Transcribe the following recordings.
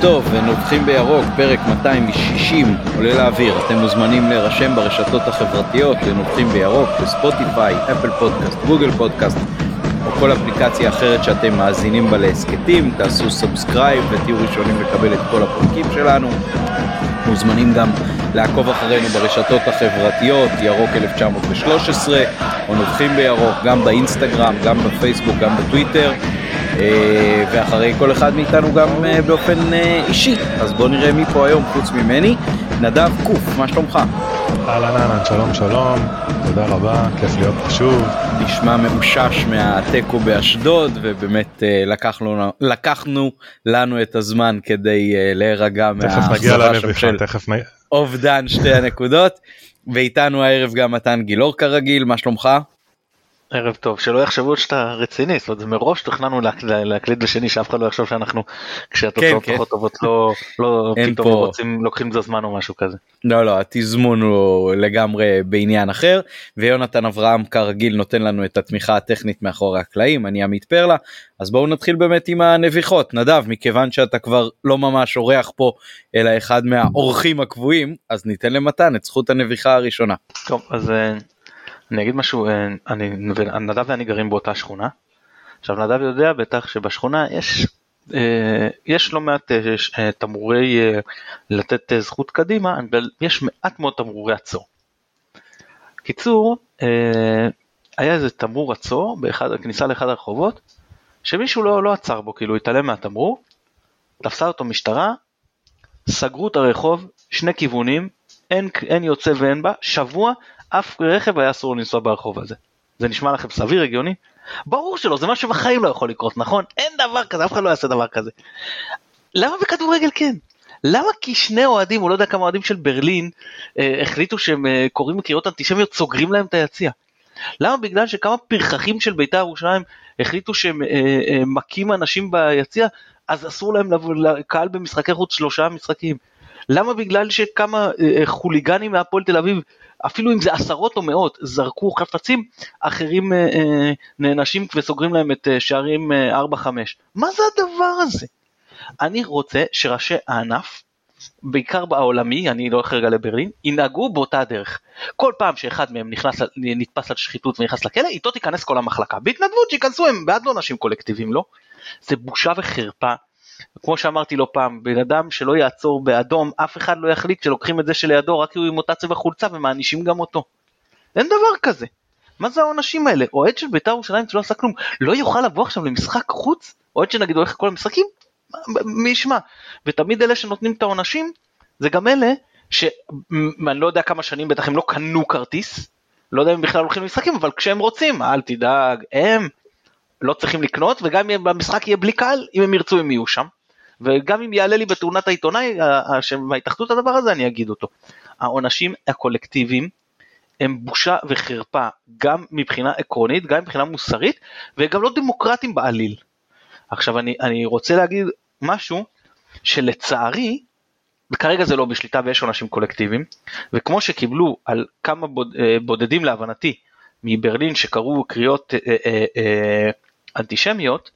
טוב, ונובחים בירוק, פרק 260 עולה לאוויר. אתם מוזמנים להירשם ברשתות החברתיות לנובחים בירוק, בספוטיפיי, אפל פודקאסט, גוגל פודקאסט, או כל אפליקציה אחרת שאתם מאזינים בה להסכתים. תעשו subscribe ותהיו ראשונים לקבל את כל הפרקים שלנו. מוזמנים גם לעקוב אחרינו ברשתות החברתיות, ירוק 1913, או נובחים בירוק, גם באינסטגרם, גם בפייסבוק, גם בטוויטר. אה, ואחרי כל אחד מאיתנו גם אה, באופן אה, אישי. אז בואו נראה מי פה היום חוץ ממני. נדב קוף, מה שלומך? אהלן אהלן, שלום שלום, תודה רבה, כיף להיות פה שוב. נשמע מאושש מהתיקו באשדוד, ובאמת לקחנו, לקחנו לנו את הזמן כדי להירגע מהאכזבה שם של אובדן שתי הנקודות. ואיתנו הערב גם מתן גילאור כרגיל, מה שלומך? ערב טוב שלא יחשבו שאתה רציני זאת אומרת מראש תכננו להקליט בשני שאף אחד לא יחשוב שאנחנו כשהתוצאות כן, פחות כן. טובות לא לא פתאום פה... רוצים לוקחים את הזמן או משהו כזה. לא לא התזמון הוא לגמרי בעניין אחר ויונתן אברהם כרגיל נותן לנו את התמיכה הטכנית מאחורי הקלעים אני עמית פרלה אז בואו נתחיל באמת עם הנביחות נדב מכיוון שאתה כבר לא ממש אורח פה אלא אחד מהאורחים הקבועים אז ניתן למתן את זכות הנביחה הראשונה. טוב אז אה, אני אגיד משהו, אה, אני, נדב ואני גרים באותה שכונה. עכשיו נדב יודע בטח שבשכונה יש, אה, יש לא מעט אה, תמרורי לתת זכות קדימה, אבל יש מעט מאוד תמרורי עצור. קיצור, היה איזה תמרור עצור באחד, בכניסה לאחד הרחובות, שמישהו לא, לא עצר בו, כאילו התעלם מהתמרור, תפסה אותו משטרה, סגרו את הרחוב, שני כיוונים, אין, אין יוצא ואין בה, שבוע אף רכב היה אסור לנסוע ברחוב הזה. זה נשמע לכם סביר הגיוני? ברור שלא, זה מה שבחיים לא יכול לקרות, נכון? אין דבר כזה, אף אחד לא יעשה דבר כזה. למה בכדורגל כן? למה כי שני אוהדים, הוא לא יודע כמה אוהדים של ברלין, אה, החליטו שהם אה, קוראים קריאות אנטישמיות, סוגרים להם את היציע? למה בגלל שכמה פרחחים של בית"ר ירושלים החליטו שהם אה, אה, מכים אנשים ביציע, אז אסור להם לבוא לקהל במשחקי חוץ שלושה משחקים? למה בגלל שכמה אה, חוליגנים מהפועל תל אביב אפילו אם זה עשרות או מאות, זרקו חפצים, אחרים אה, אה, נענשים וסוגרים להם את אה, שערים 4-5. מה זה הדבר הזה? אני רוצה שראשי הענף, בעיקר בעולמי, אני לא הולך רגע לברלין, ינהגו באותה דרך. כל פעם שאחד מהם נכנס, נתפס על שחיתות ונכנס לכלא, איתו תיכנס כל המחלקה. בהתנדבות שייכנסו, הם בעד לא נשים קולקטיביים, לא? זה בושה וחרפה כמו שאמרתי לא פעם, בן אדם שלא יעצור באדום, אף אחד לא יחליט שלוקחים את זה שלידו רק כי הוא עם אותה צבע חולצה ומענישים גם אותו. אין דבר כזה. מה זה העונשים האלה? אוהד של בית"ר ירושלים שלא עשה כלום, לא יוכל לבוא עכשיו למשחק חוץ? אוהד שנגיד הולך לכל המשחקים? מי ישמע? ותמיד אלה שנותנים את העונשים, זה גם אלה שאני לא יודע כמה שנים בטח הם לא קנו כרטיס, לא יודע אם בכלל הולכים למשחקים, אבל כשהם רוצים, אל תדאג, הם לא צריכים לקנות, וגם אם במשחק יהיה בלי קהל, אם הם ירצו הם יהיו שם. וגם אם יעלה לי בתאונת העיתונאי, מההתאחדות הדבר הזה אני אגיד אותו. העונשים הקולקטיביים הם בושה וחרפה, גם מבחינה עקרונית, גם מבחינה מוסרית, וגם לא דמוקרטיים בעליל. עכשיו אני, אני רוצה להגיד משהו שלצערי, וכרגע זה לא בשליטה ויש עונשים קולקטיביים, וכמו שקיבלו על כמה בוד, אה, בודדים להבנתי מברלין שקראו קריאות אה, אה, אה, אנטישמיות,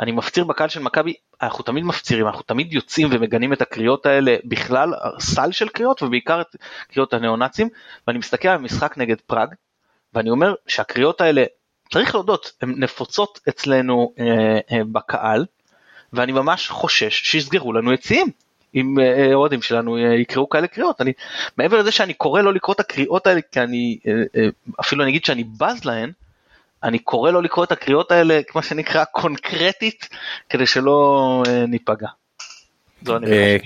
אני מפציר בקהל של מכבי, אנחנו תמיד מפצירים, אנחנו תמיד יוצאים ומגנים את הקריאות האלה, בכלל סל של קריאות ובעיקר את קריאות הניאו-נאצים, ואני מסתכל על משחק נגד פראג, ואני אומר שהקריאות האלה, צריך להודות, הן נפוצות אצלנו אה, אה, בקהל, ואני ממש חושש שיסגרו לנו יציאים. אם אה, אוהדים שלנו אה, יקראו כאלה קריאות. אני, מעבר לזה שאני קורא לא לקרוא את הקריאות האלה, כי אני, אה, אפילו אני אגיד שאני בז להן, אני קורא לו לקרוא את הקריאות האלה, כמו שנקרא, קונקרטית, כדי שלא ניפגע.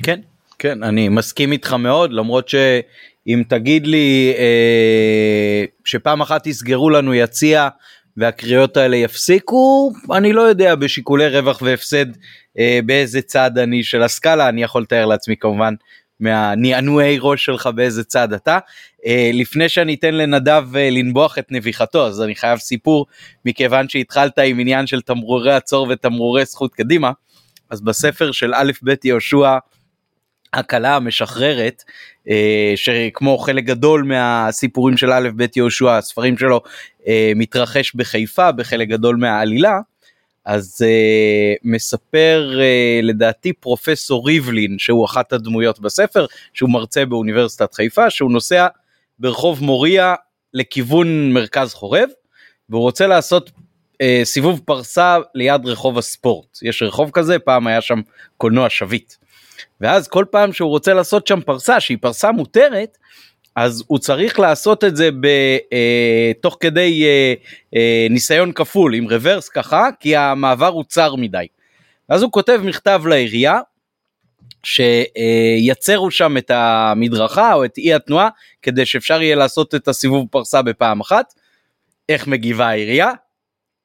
כן, כן, אני מסכים איתך מאוד, למרות שאם תגיד לי שפעם אחת יסגרו לנו יציע והקריאות האלה יפסיקו, אני לא יודע בשיקולי רווח והפסד אה, באיזה צד אני של הסקאלה, אני יכול לתאר לעצמי כמובן מהנענועי ראש שלך באיזה צד אתה. אה, לפני שאני אתן לנדב אה, לנבוח את נביחתו, אז אני חייב סיפור, מכיוון שהתחלת עם עניין של תמרורי עצור ותמרורי זכות קדימה, אז בספר של א' ב' יהושע, הקלה המשחררת אה, שכמו חלק גדול מהסיפורים של א' ב' יהושע הספרים שלו מתרחש בחיפה בחלק גדול מהעלילה אז uh, מספר uh, לדעתי פרופסור ריבלין שהוא אחת הדמויות בספר שהוא מרצה באוניברסיטת חיפה שהוא נוסע ברחוב מוריה לכיוון מרכז חורב והוא רוצה לעשות uh, סיבוב פרסה ליד רחוב הספורט. יש רחוב כזה פעם היה שם קולנוע שביט. ואז כל פעם שהוא רוצה לעשות שם פרסה שהיא פרסה מותרת אז הוא צריך לעשות את זה ב, אה, תוך כדי אה, אה, ניסיון כפול עם רוורס ככה כי המעבר הוא צר מדי. אז הוא כותב מכתב לעירייה שיצרו שם את המדרכה או את אי התנועה כדי שאפשר יהיה לעשות את הסיבוב פרסה בפעם אחת. איך מגיבה העירייה?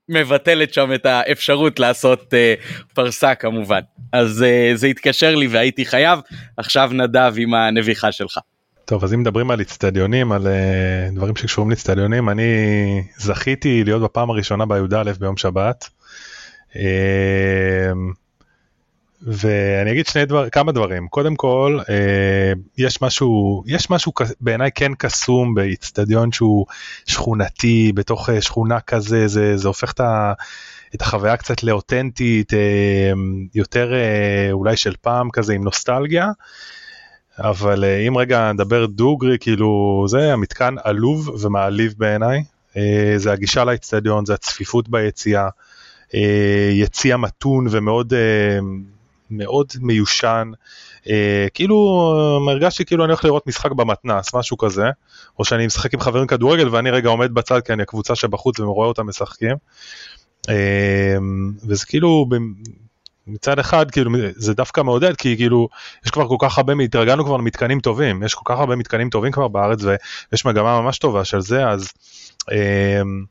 מבטלת שם את האפשרות לעשות uh, פרסה כמובן. אז uh, זה התקשר לי והייתי חייב, עכשיו נדב עם הנביחה שלך. טוב אז אם מדברים על אצטדיונים על uh, דברים שקשורים לאצטדיונים אני זכיתי להיות בפעם הראשונה בי"א ביום שבת. Uh, ואני אגיד שני דבר כמה דברים קודם כל uh, יש משהו יש משהו בעיניי כן קסום באיצטדיון שהוא שכונתי בתוך uh, שכונה כזה זה זה הופך את ה... את החוויה קצת לאותנטית יותר אולי של פעם כזה עם נוסטלגיה אבל אה, אם רגע נדבר דוגרי, כאילו זה המתקן עלוב ומעליב בעיניי. אה, זה הגישה לאצטדיון, זה הצפיפות ביציאה, אה, יציע מתון ומאוד מאוד מיושן. כאילו הרגשתי כאילו אני הולך לראות משחק במתנס, משהו כזה, או שאני משחק עם חברים כדורגל ואני רגע עומד בצד כי אני הקבוצה שבחוץ ורואה אותם משחקים. וזה כאילו מצד אחד כאילו זה דווקא מעודד כי כאילו יש כבר כל כך הרבה, התרגלנו כבר למתקנים טובים, יש כל כך הרבה מתקנים טובים כבר בארץ ויש מגמה ממש טובה של זה אז אמ,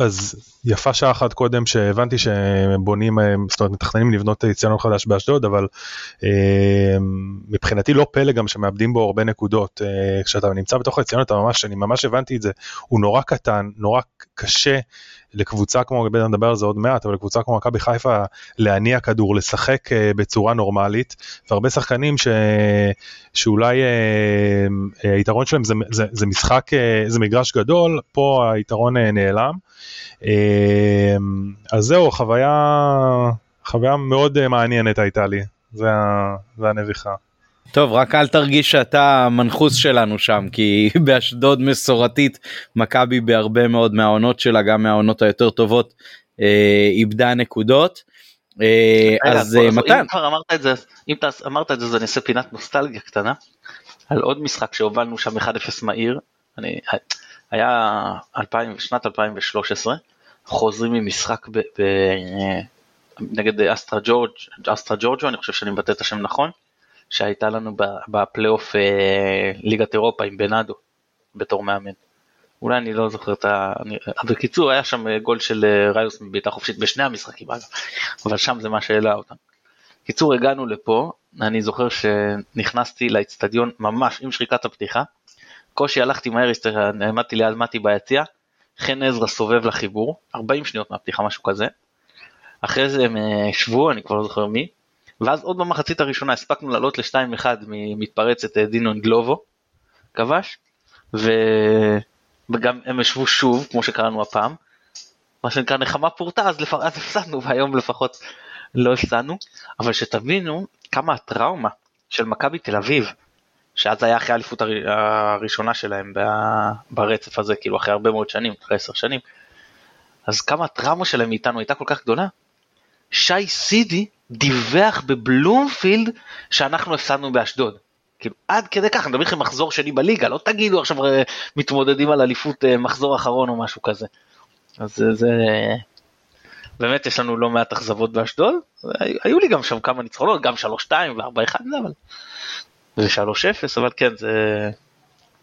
אז יפה שעה אחת קודם שהבנתי שבונים, זאת אומרת מתכננים לבנות יציאנו חדש באשדוד אבל אה, מבחינתי לא פלא גם שמאבדים בו הרבה נקודות. אה, כשאתה נמצא בתוך היציאנו אתה ממש, אני ממש הבנתי את זה, הוא נורא קטן, נורא קשה לקבוצה כמו, נדבר על זה עוד מעט, אבל לקבוצה כמו מכבי חיפה להניע כדור, לשחק uh, בצורה נורמלית, והרבה שחקנים ש... שאולי uh, היתרון שלהם זה, זה, זה משחק, זה מגרש גדול, פה היתרון נעלם. אז זהו, חוויה, חוויה מאוד מעניינת הייתה לי, זה, זה הנביכה. טוב רק אל תרגיש שאתה המנחוס שלנו שם כי באשדוד מסורתית מכבי בהרבה מאוד מהעונות שלה גם מהעונות היותר טובות אה, איבדה נקודות. אה, אז אה, מתן. אם כבר אמרת את זה אם אתה אמרת את זה אז אני אעשה פינת נוסטלגיה קטנה על עוד משחק שהובלנו שם 1-0 מהיר. אני, היה 2000, שנת 2013 חוזרים ממשחק ב, ב, נגד אסטרה ג'ורג' אסטרה ג'ורג'ו אני חושב שאני מבטא את השם נכון. שהייתה לנו בפלייאוף אה, ליגת אירופה עם בנאדו בתור מאמן. אולי אני לא זוכר את ה... בקיצור היה שם גול של אה, ריוס מבעיטה חופשית בשני המשחקים אבל שם זה מה שהעלה אותם. קיצור הגענו לפה, אני זוכר שנכנסתי לאצטדיון ממש עם שריקת הפתיחה, קושי הלכתי מהר, העמדתי ליד מתי ביציע, חן עזרא סובב לחיבור, 40 שניות מהפתיחה משהו כזה, אחרי זה הם אה, שבו, אני כבר לא זוכר מי, ואז עוד במחצית הראשונה הספקנו לעלות ל-2-1 ממתפרצת אה, דינו אנגלובו, כבש, ו... וגם הם ישבו שוב, כמו שקראנו הפעם, מה שנקרא נחמה פורטה, אז, לפ... הפסדנו, והיום לפחות לא הפסדנו, אבל שתבינו כמה הטראומה של מכבי תל אביב, שאז היה אחרי האליפות הר... הראשונה שלהם ברצף הזה, כאילו אחרי הרבה מאוד שנים, אחרי עשר שנים, אז כמה הטראומה שלהם מאיתנו הייתה כל כך גדולה, שי סידי דיווח בבלומפילד שאנחנו הפסדנו באשדוד. כאילו עד כדי כך, אני מדבר איתכם מחזור שני בליגה, לא תגידו עכשיו אה, מתמודדים על אליפות אה, מחזור אחרון או משהו כזה. אז זה, זה... באמת יש לנו לא מעט אכזבות באשדוד, היו לי גם שם כמה ניצחונות, גם 3-2 ו-4-1 אבל... זה 3-0, אבל כן, זה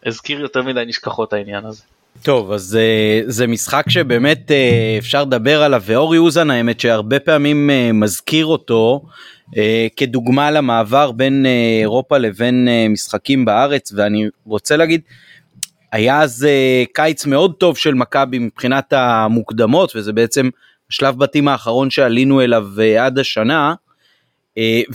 הזכיר יותר מדי נשכחות העניין הזה. טוב אז זה אה, זה משחק שבאמת אה, אפשר לדבר עליו ואורי אוזן האמת שהרבה פעמים אה, מזכיר אותו כדוגמה למעבר בין אירופה לבין משחקים בארץ ואני רוצה להגיד היה אז קיץ מאוד טוב של מכבי מבחינת המוקדמות וזה בעצם שלב בתים האחרון שעלינו אליו עד השנה.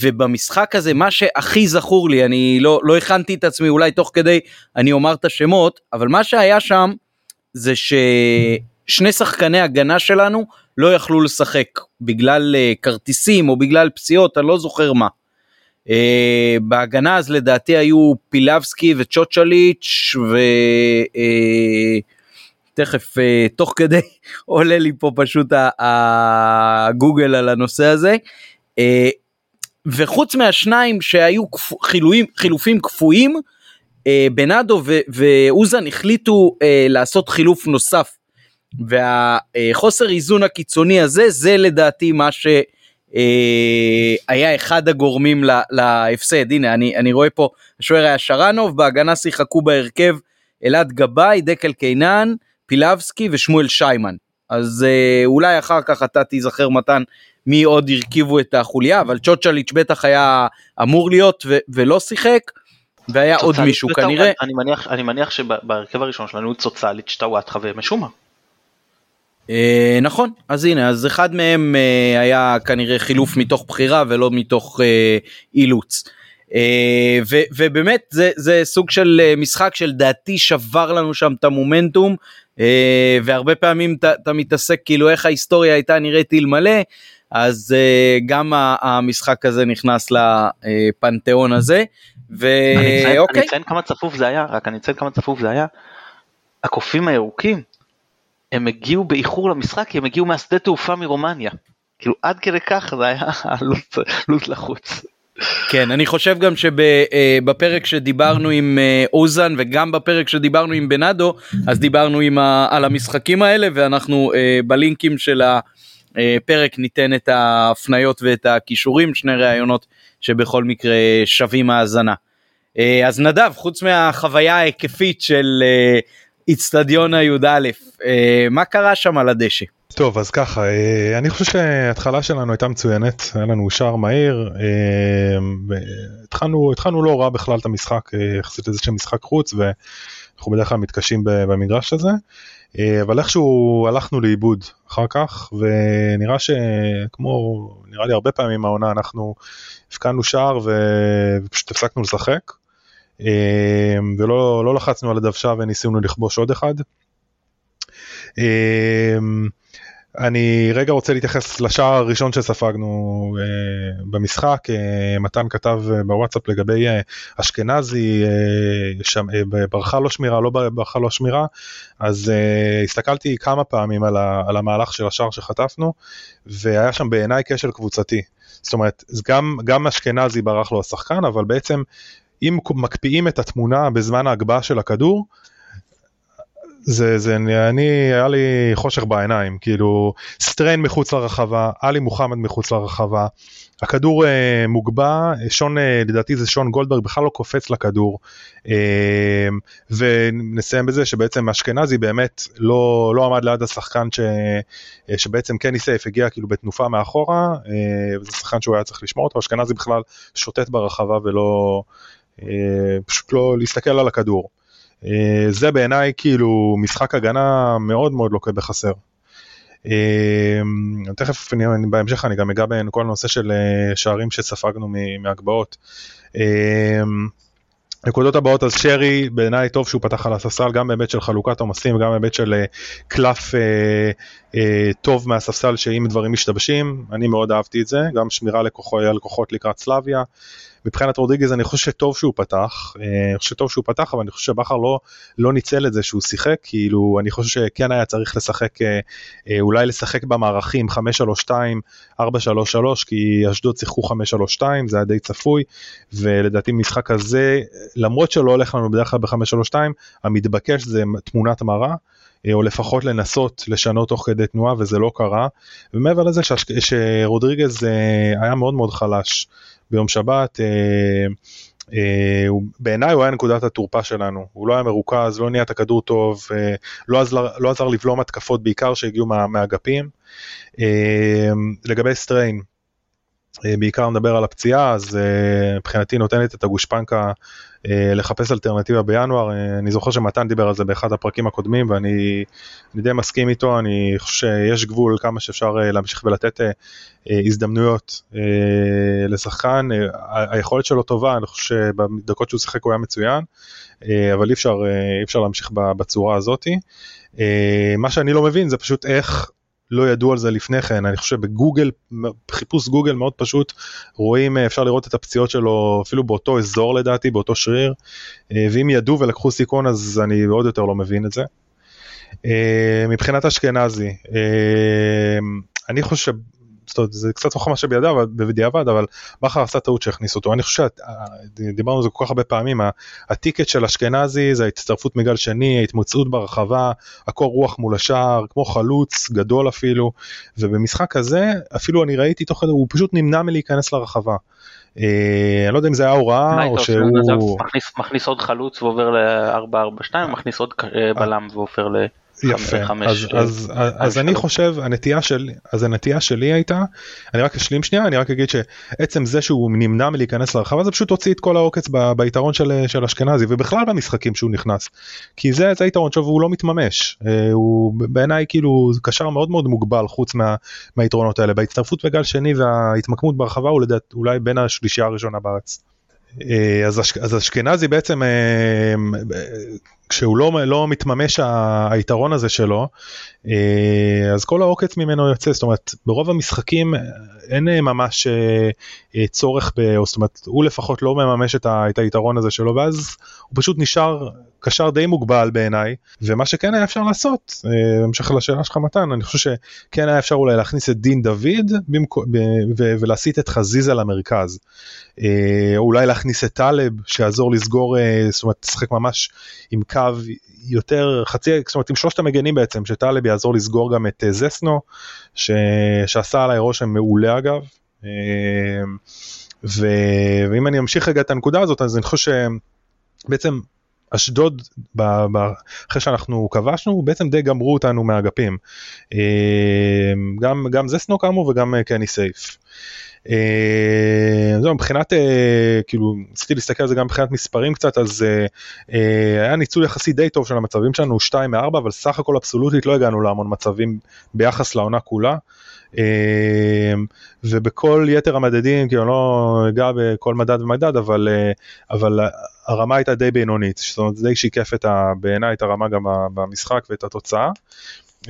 ובמשחק הזה מה שהכי זכור לי אני לא לא הכנתי את עצמי אולי תוך כדי אני אומר את השמות אבל מה שהיה שם זה שני שחקני הגנה שלנו לא יכלו לשחק בגלל uh, כרטיסים או בגלל פציעות, אני לא זוכר מה. Uh, בהגנה אז לדעתי היו פילבסקי וצ'וצ'ליץ' ו... Uh, תכף uh, תוך כדי עולה לי פה פשוט הגוגל על הנושא הזה. Uh, וחוץ מהשניים שהיו חילויים, חילופים קפואים, אה, בנאדו ואוזן החליטו אה, לעשות חילוף נוסף. והחוסר איזון הקיצוני הזה, זה לדעתי מה שהיה אה, אחד הגורמים להפסד. הנה, אני, אני רואה פה, השוער היה שרנוב, בהגנה שיחקו בהרכב אלעד גבאי, דקל קינן, פילבסקי ושמואל שיימן. אז אה, אולי אחר כך אתה תיזכר מתן מי עוד הרכיבו את החוליה, אבל צ'וצ'ליץ' בטח היה אמור להיות ו- ולא שיחק, והיה עוד מישהו כנראה. אני מניח, אני מניח שבהרכב הראשון שלנו צוצליץ', טוואטחה ומשומע. אה, נכון, אז הנה, אז אחד מהם אה, היה כנראה חילוף מתוך בחירה ולא מתוך אה, אילוץ. אה, ו- ובאמת זה, זה סוג של אה, משחק שלדעתי שבר לנו שם את המומנטום אה, והרבה פעמים אתה מתעסק כאילו איך ההיסטוריה הייתה נראית אלמלא אז uh, גם המשחק הזה נכנס לפנתיאון הזה. ואוקיי. אני אציין כמה צפוף זה היה, רק אני אציין כמה צפוף זה היה. הקופים הירוקים, הם הגיעו באיחור למשחק כי הם הגיעו מהשדה תעופה מרומניה. כאילו עד כדי כך זה היה לו"ז לחוץ. כן, אני חושב גם שבפרק שדיברנו עם אה, אוזן וגם בפרק שדיברנו עם בנאדו, אז דיברנו ה, על המשחקים האלה ואנחנו אה, בלינקים של הפרק ניתן את ההפניות ואת הכישורים, שני ראיונות שבכל מקרה שווים האזנה. אה, אז נדב, חוץ מהחוויה ההיקפית של איצטדיון הי"א, מה קרה שם על הדשא? טוב אז ככה אה, אני חושב שההתחלה שלנו הייתה מצוינת היה לנו שער מהיר אה, התחלנו התחלנו לא רע בכלל את המשחק אה, יחסית לזה של משחק חוץ ואנחנו בדרך כלל מתקשים במגרש הזה אבל איכשהו הלכנו לאיבוד אחר כך ונראה שכמו נראה לי הרבה פעמים העונה אנחנו הפקענו שער ופשוט הפסקנו לשחק ולא לא לחצנו על הדוושה וניסינו לכבוש עוד אחד. אני רגע רוצה להתייחס לשער הראשון שספגנו uh, במשחק, uh, מתן כתב uh, בוואטסאפ לגבי uh, אשכנזי, uh, שם, uh, ברחה לו שמירה, לא ברחה לו שמירה, אז uh, הסתכלתי כמה פעמים על, ה, על המהלך של השער שחטפנו, והיה שם בעיניי כשל קבוצתי. זאת אומרת, גם, גם אשכנזי ברח לו השחקן, אבל בעצם אם מקפיאים את התמונה בזמן ההגבהה של הכדור, זה, זה, אני, היה לי חושך בעיניים, כאילו, סטריין מחוץ לרחבה, עלי מוחמד מחוץ לרחבה, הכדור אה, מוגבע, שון, אה, לדעתי זה שון גולדברג בכלל לא קופץ לכדור, אה, ונסיים בזה שבעצם אשכנזי באמת לא, לא עמד ליד השחקן ש, אה, שבעצם קני סייף הגיע כאילו בתנופה מאחורה, אה, וזה שחקן שהוא היה צריך לשמור אותו, אשכנזי בכלל שוטט ברחבה ולא, אה, פשוט לא להסתכל על הכדור. אה, זה בעיניי כאילו משחק הגנה מאוד מאוד לוקה בחסר. אה, תכף בהמשך אני גם אגע בכל הנושא של אה, שערים שספגנו מהגבהות. נקודות הבאות אז שרי בעיניי טוב שהוא פתח על הספסל גם בהיבט של חלוקת עומסים גם בהיבט של קלף טוב מהספסל שאם דברים משתבשים אני מאוד אהבתי את זה גם שמירה לקוחות לקראת סלאביה מבחינת רודריגז אני חושב שטוב שהוא פתח, אה, אני חושב שטוב שהוא פתח, אבל אני חושב שבכר לא, לא ניצל את זה שהוא שיחק, כאילו אני חושב שכן היה צריך לשחק, אה, אה, אולי לשחק במערכים 5-3-2, 4-3-3, כי אשדוד שיחקו 5-3-2, זה היה די צפוי, ולדעתי משחק הזה, למרות שלא הולך לנו בדרך כלל ב-5-3-2, המתבקש זה תמונת מראה. או לפחות לנסות לשנות תוך כדי תנועה וזה לא קרה ומעבר לזה שרודריגז היה מאוד מאוד חלש ביום שבת. אה, אה, בעיניי הוא היה נקודת התורפה שלנו, הוא לא היה מרוכז, לא ניע את הכדור טוב, אה, לא עזר, לא עזר לבלום התקפות בעיקר שהגיעו מה, מהאגפים. אה, לגבי סטריין, אה, בעיקר נדבר על הפציעה, אז אה, מבחינתי נותנת את הגושפנקה לחפש אלטרנטיבה בינואר, אני זוכר שמתן דיבר על זה באחד הפרקים הקודמים ואני די מסכים איתו, אני חושב שיש גבול כמה שאפשר להמשיך ולתת הזדמנויות לשחקן, היכולת שלו טובה, אני חושב שבדקות שהוא שיחק הוא היה מצוין, אבל אי אפשר, אי אפשר להמשיך בצורה הזאתי. מה שאני לא מבין זה פשוט איך לא ידעו על זה לפני כן, אני חושב בגוגל, חיפוש גוגל מאוד פשוט, רואים, אפשר לראות את הפציעות שלו אפילו באותו אזור לדעתי, באותו שריר, ואם ידעו ולקחו סיכון אז אני עוד יותר לא מבין את זה. מבחינת אשכנזי, אני חושב זאת אומרת, זה קצת חוכמה שבידיו בדיעבד, אבל בכר עשה טעות שהכניס אותו. אני חושב שדיברנו על זה כל כך הרבה פעמים, הטיקט של אשכנזי זה ההצטרפות מגל שני, ההתמוצאות ברחבה, הקור רוח מול השער, כמו חלוץ גדול אפילו, ובמשחק הזה אפילו אני ראיתי תוך כדי, הוא פשוט נמנע מלהיכנס לרחבה. אה, אני לא יודע אם זה היה הוראה או שהוא... מכניס עוד חלוץ ועובר ל-4-4-2, מכניס עוד אה, בלם ועובר ל... יפה, חמש, אז, אז, אז, אז אני חושב, הנטייה שלי, אז הנטייה שלי הייתה, אני רק אשלים שנייה, אני רק אגיד שעצם זה שהוא נמנע מלהיכנס לרחבה זה פשוט הוציא את כל העוקץ ב, ביתרון של, של אשכנזי ובכלל במשחקים שהוא נכנס, כי זה, זה היתרון שלו והוא לא מתממש, אה, הוא בעיניי כאילו קשר מאוד מאוד מוגבל חוץ מה, מהיתרונות האלה, בהצטרפות בגל שני וההתמקמות ברחבה הוא לדעת אולי בין השלישייה הראשונה בארץ. אה, אז, אש, אז אשכנזי בעצם אה, כשהוא לא, לא מתממש היתרון הזה שלו, אה, אז כל העוקץ ממנו יוצא, זאת אומרת ברוב המשחקים אין ממש צורך, ב, זאת אומרת הוא לפחות לא מממש את, ה, את היתרון הזה שלו ואז הוא פשוט נשאר קשר די מוגבל בעיניי ומה שכן היה אפשר לעשות, בהמשך לשאלה שלך מתן, אני חושב שכן היה אפשר אולי להכניס את דין דוד במקו, ב, ו, ולהסיט את חזיזה למרכז. אולי להכניס את טלב שיעזור לסגור, זאת אומרת לשחק ממש עם קו יותר חצי, זאת אומרת עם שלושת המגנים בעצם, שטלב יעזור לסגור גם את זסנו, ש, שעשה עליי רושם מעולה אגב. ו, ואם אני אמשיך רגע את הנקודה הזאת אז אני חושב שבעצם אשדוד אחרי שאנחנו כבשנו בעצם די גמרו אותנו מהאגפים גם גם זסנו כאמור וגם קני סייף. אה, זהו, מבחינת, אה, כאילו, ניסיתי להסתכל על זה גם מבחינת מספרים קצת, אז אה, היה ניצול יחסי די טוב של המצבים שלנו, 2 מ-4, אבל סך הכל אבסולוטית לא הגענו להמון מצבים ביחס לעונה כולה. ובכל יתר המדדים, כאילו לא אגע בכל מדד ומדד, אבל, אבל הרמה הייתה די בינונית, זאת אומרת די שיקף את בעיניי את הרמה גם במשחק ואת התוצאה.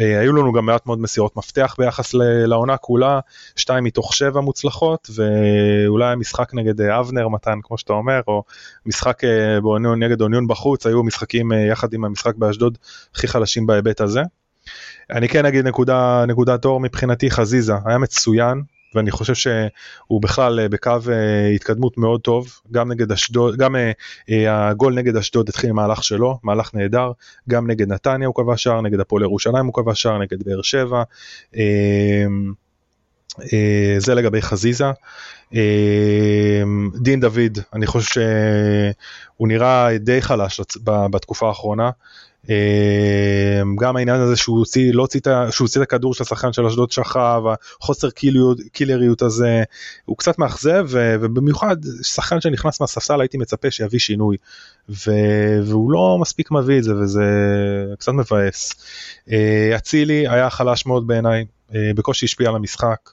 אה, היו לנו גם מעט מאוד מסירות מפתח ביחס לעונה כולה, שתיים מתוך שבע מוצלחות, ואולי המשחק נגד אה, אבנר מתן כמו שאתה אומר, או משחק אה, באוניון נגד אוניון בחוץ, היו משחקים יחד עם המשחק באשדוד הכי חלשים בהיבט הזה. אני כן אגיד נקודה, נקודת אור מבחינתי חזיזה, היה מצוין, ואני חושב שהוא בכלל אה, בקו אה, התקדמות מאוד טוב, גם נגד אשדוד, גם אה, הגול נגד אשדוד התחיל עם מהלך שלו, מהלך נהדר, גם נגד נתניה הוא קבע שער, נגד הפועל ירושלים הוא קבע שער, נגד באר שבע. זה לגבי חזיזה. דין דוד, אני חושב שהוא נראה די חלש בתקופה האחרונה. אמ, גם העניין הזה שהוא הוציא, לא הוציא, שהוא הוציא את הכדור של השחקן של אשדוד שכב, החוסר קילריות, קילריות הזה, הוא קצת מאכזב, ובמיוחד שחקן שנכנס מהספסל הייתי מצפה שיביא שינוי, והוא לא מספיק מביא את זה וזה קצת מבאס. אה, אצילי היה חלש מאוד בעיניי, אה, בקושי השפיע על המשחק.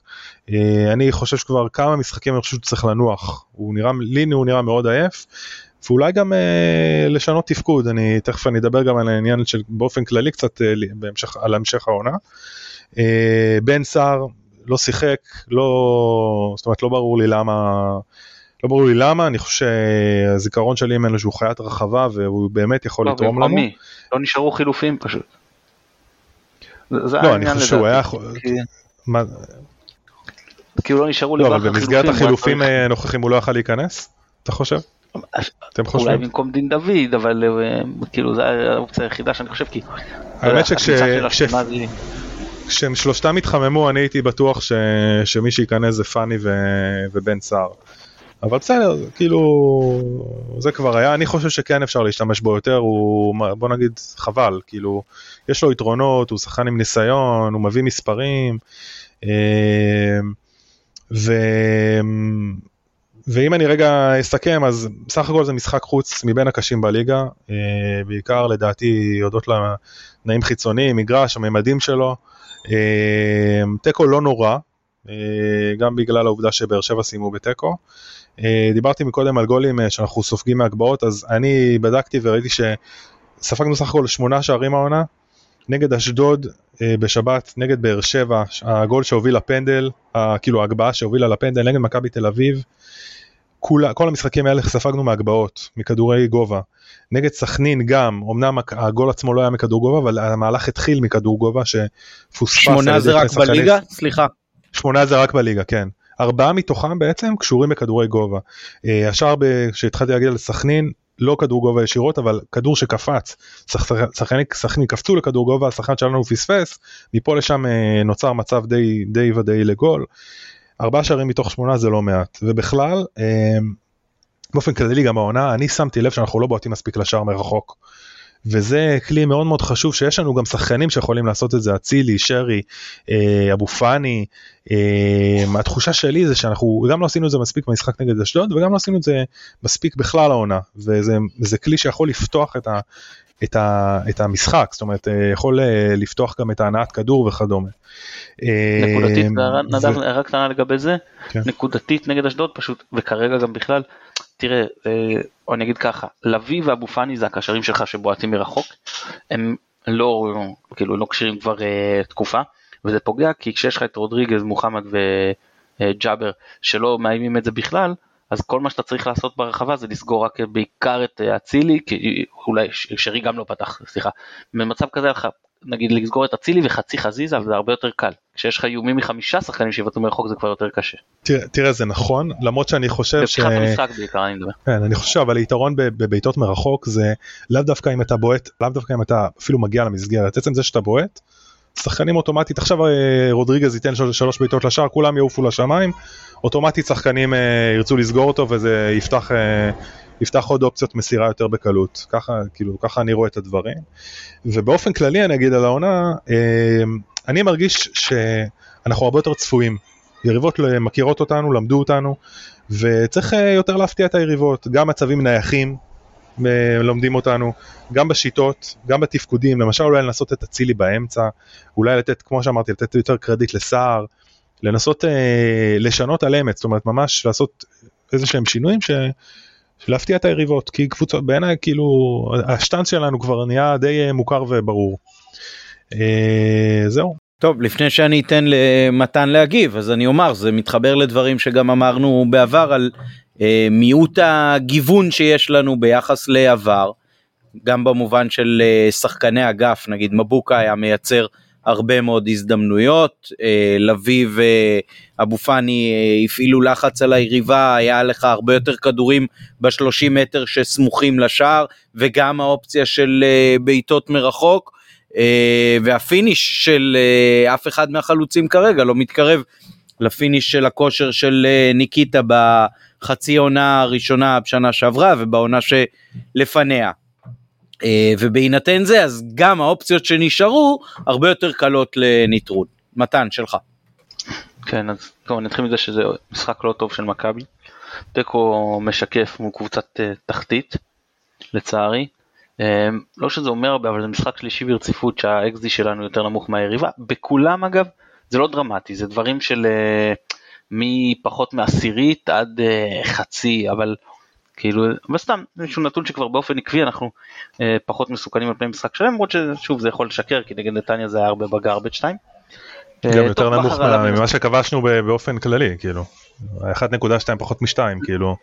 אה, אני חושב שכבר כמה משחקים אני חושב שהוא צריך לנוח, הוא נראה, לי הוא נראה מאוד עייף. ואולי גם אה, לשנות תפקוד, אני תכף אני אדבר גם על העניין של באופן כללי קצת אה, בהמשך, על המשך העונה. אה, בן סער לא שיחק, לא, זאת אומרת לא ברור לי למה, לא ברור לי למה, אני חושב שהזיכרון שלי ממנו שהוא חיית רחבה והוא באמת יכול לא, לתרום לנו. מי? לא נשארו חילופים פשוט. לא, אני חושב שהוא היה יכול... כאילו לא נשארו לא, אבל במסגרת החילופים הנוכחים הוא לא יכל להיכנס? אתה חושב? אתם חושבים? אולי במקום דין דוד, אבל אה, כאילו זה האופציה היחידה שאני חושב, כי... האמת שכשהם שלושתם התחממו אני הייתי בטוח ש... שמי שייכנס זה פאני ו... ובן סער. אבל בסדר, כאילו, זה כבר היה, אני חושב שכן אפשר להשתמש בו יותר, הוא, בוא נגיד, חבל, כאילו, יש לו יתרונות, הוא שחקן עם ניסיון, הוא מביא מספרים, אה, ו... ואם אני רגע אסכם אז בסך הכל זה משחק חוץ מבין הקשים בליגה, אה, בעיקר לדעתי הודות לתנאים חיצוניים, מגרש, הממדים שלו, אה, תיקו לא נורא, אה, גם בגלל העובדה שבאר שבע סיימו בתיקו. דיברתי מקודם על גולים שאנחנו סופגים מהגבהות, אז אני בדקתי וראיתי שספגנו סך הכל שמונה שערים העונה, נגד אשדוד בשבת, נגד באר שבע, הגול שהוביל לפנדל, כאילו ההגבהה שהובילה לפנדל, נגד מכבי תל אביב, כולה, כל המשחקים האלה ספגנו מהגבהות, מכדורי גובה. נגד סכנין גם, אמנם הגול עצמו לא היה מכדור גובה, אבל המהלך התחיל מכדור גובה שפוספס. שמונה זה רק בליגה? סליחה. שמונה זה רק בליגה, כן. ארבעה מתוכם בעצם קשורים בכדורי גובה. אה, השאר כשהתחלתי להגיע לסכנין, לא כדור גובה ישירות, אבל כדור שקפץ. שחקני סכנין קפצו לכדור גובה, השחקן שלנו פספס, מפה לשם אה, נוצר מצב די, די ודאי לגול. ארבעה שערים מתוך שמונה זה לא מעט, ובכלל, אמ, באופן כללי גם העונה, אני שמתי לב שאנחנו לא בועטים מספיק לשער מרחוק. וזה כלי מאוד מאוד חשוב שיש לנו גם שחקנים שיכולים לעשות את זה, אצילי, שרי, אה, אבו פאני. אה, התחושה שלי זה שאנחנו גם לא עשינו את זה מספיק במשחק נגד אשדוד וגם לא עשינו את זה מספיק בכלל העונה, וזה כלי שיכול לפתוח את, ה, את, ה, את המשחק, זאת אומרת אה, יכול אה, לפתוח גם את ההנעת כדור וכדומה. אה, נקודתית, נדב, הערה קטנה לגבי זה, כן. נקודתית נגד אשדוד פשוט, וכרגע גם בכלל, תראה, או אני אגיד ככה, לביא ואבו פאני זה הקשרים שלך שבועטים מרחוק, הם לא, כאילו לא כשירים כבר תקופה, וזה פוגע כי כשיש לך את רודריגז, מוחמד וג'אבר שלא מאיימים את זה בכלל, אז כל מה שאתה צריך לעשות ברחבה זה לסגור רק בעיקר את אה, אצילי, כי אולי שרי גם לא פתח, סליחה. במצב כזה נגיד לסגור את אצילי וחצי חזיזה וזה הרבה יותר קל. כשיש לך איומים מחמישה שחקנים שיבטאו מרחוק זה כבר יותר קשה. תראה, תראה זה נכון למרות שאני חושב ש... בפתיחת המשחק בעיקר אני מדבר. כן, אני חושב אבל היתרון בבעיטות מרחוק זה לאו דווקא אם אתה בועט, לאו דווקא אם אתה אפילו מגיע למסגרת, עצם זה שאתה בועט. שחקנים אוטומטית עכשיו אה, רודריגז ייתן שלוש בעיטות לשער כולם יעופו לשמיים אוטומטית שחקנים uh, ירצו לסגור אותו וזה יפתח, uh, יפתח עוד אופציות מסירה יותר בקלות, ככה, כאילו, ככה אני רואה את הדברים. ובאופן כללי אני אגיד על העונה, אני מרגיש שאנחנו הרבה יותר צפויים. יריבות מכירות אותנו, למדו אותנו, וצריך יותר להפתיע את היריבות, גם מצבים נייחים, לומדים אותנו, גם בשיטות, גם בתפקודים, למשל אולי לנסות את אצילי באמצע, אולי לתת, כמו שאמרתי, לתת יותר קרדיט לסער, לנסות אה, לשנות על אמת, זאת אומרת ממש לעשות איזה שהם שינויים ש... להפתיע את היריבות, כי קבוצות בעיניי כאילו השטאנץ שלנו כבר נהיה די אה, מוכר וברור. אה, זהו. טוב לפני שאני אתן למתן להגיב אז אני אומר זה מתחבר לדברים שגם אמרנו בעבר על מיעוט הגיוון שיש לנו ביחס לעבר גם במובן של אה, שחקני אגף נגיד מבוקה היה מייצר הרבה מאוד הזדמנויות, אה, לביא ואבו פאני אה, הפעילו לחץ על היריבה, היה לך הרבה יותר כדורים בשלושים מטר שסמוכים לשער, וגם האופציה של אה, בעיטות מרחוק, והפיניש של אף אחד מהחלוצים כרגע לא מתקרב לפיניש של הכושר של ניקיטה בחצי עונה הראשונה בשנה שעברה ובעונה שלפניה. אה, ובהינתן זה אז גם האופציות שנשארו הרבה יותר קלות לנטרול. מתן שלך. כן אז טוב, נתחיל מזה שזה משחק לא טוב של מכבי. תיקו משקף מול קבוצת uh, תחתית לצערי. לא שזה אומר הרבה אבל זה משחק שלישי ברציפות שהאקסדי שלנו יותר נמוך מהיריבה. בכולם אגב זה לא דרמטי זה דברים של uh, מפחות מעשירית עד uh, חצי אבל כאילו, אבל סתם, איזשהו נתון שכבר באופן עקבי אנחנו אה, פחות מסוכנים על פני משחק שלם, למרות ששוב זה יכול לשקר, כי נגד נתניה זה היה הרבה בגרבג' 2. גם אה, יותר נמוך ממה שכבשנו באופן כללי, כאילו, 1.2 פחות מ-2, כאילו.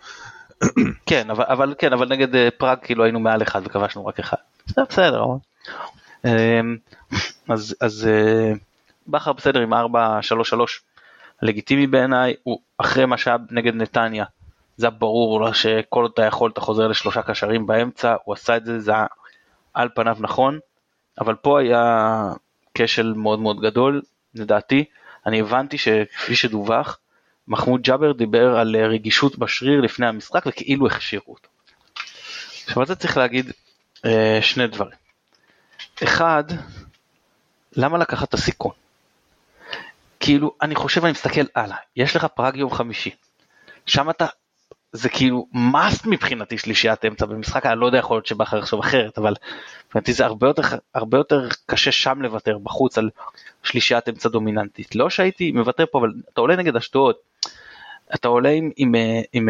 כן, אבל, אבל כן, אבל נגד אה, פראג כאילו היינו מעל אחד וכבשנו רק אחד. זה בסדר, אה, אז, אז אה, בכר בסדר עם 4-3-3 לגיטימי בעיניי, הוא אחרי מה שהיה נגד נתניה. זה היה ברור לו שכל עוד אתה יכול אתה חוזר לשלושה קשרים באמצע, הוא עשה את זה, זה היה על פניו נכון, אבל פה היה כשל מאוד מאוד גדול, לדעתי. אני הבנתי שכפי שדווח, מחמוד ג'אבר דיבר על רגישות בשריר לפני המשחק וכאילו הכשירו אותו. עכשיו על זה צריך להגיד אה, שני דברים. אחד, למה לקחת את הסיכון? כאילו, אני חושב, אני מסתכל הלאה, יש לך פראג יום חמישי, שם אתה זה כאילו must מבחינתי שלישיית אמצע במשחק, אני לא יודע יכול להיות שבכר יחשוב אחרת, אבל מבחינתי זה הרבה יותר, הרבה יותר קשה שם לוותר בחוץ על שלישיית אמצע דומיננטית. לא שהייתי מוותר פה, אבל אתה עולה נגד אשדוד, אתה עולה עם, עם, עם, עם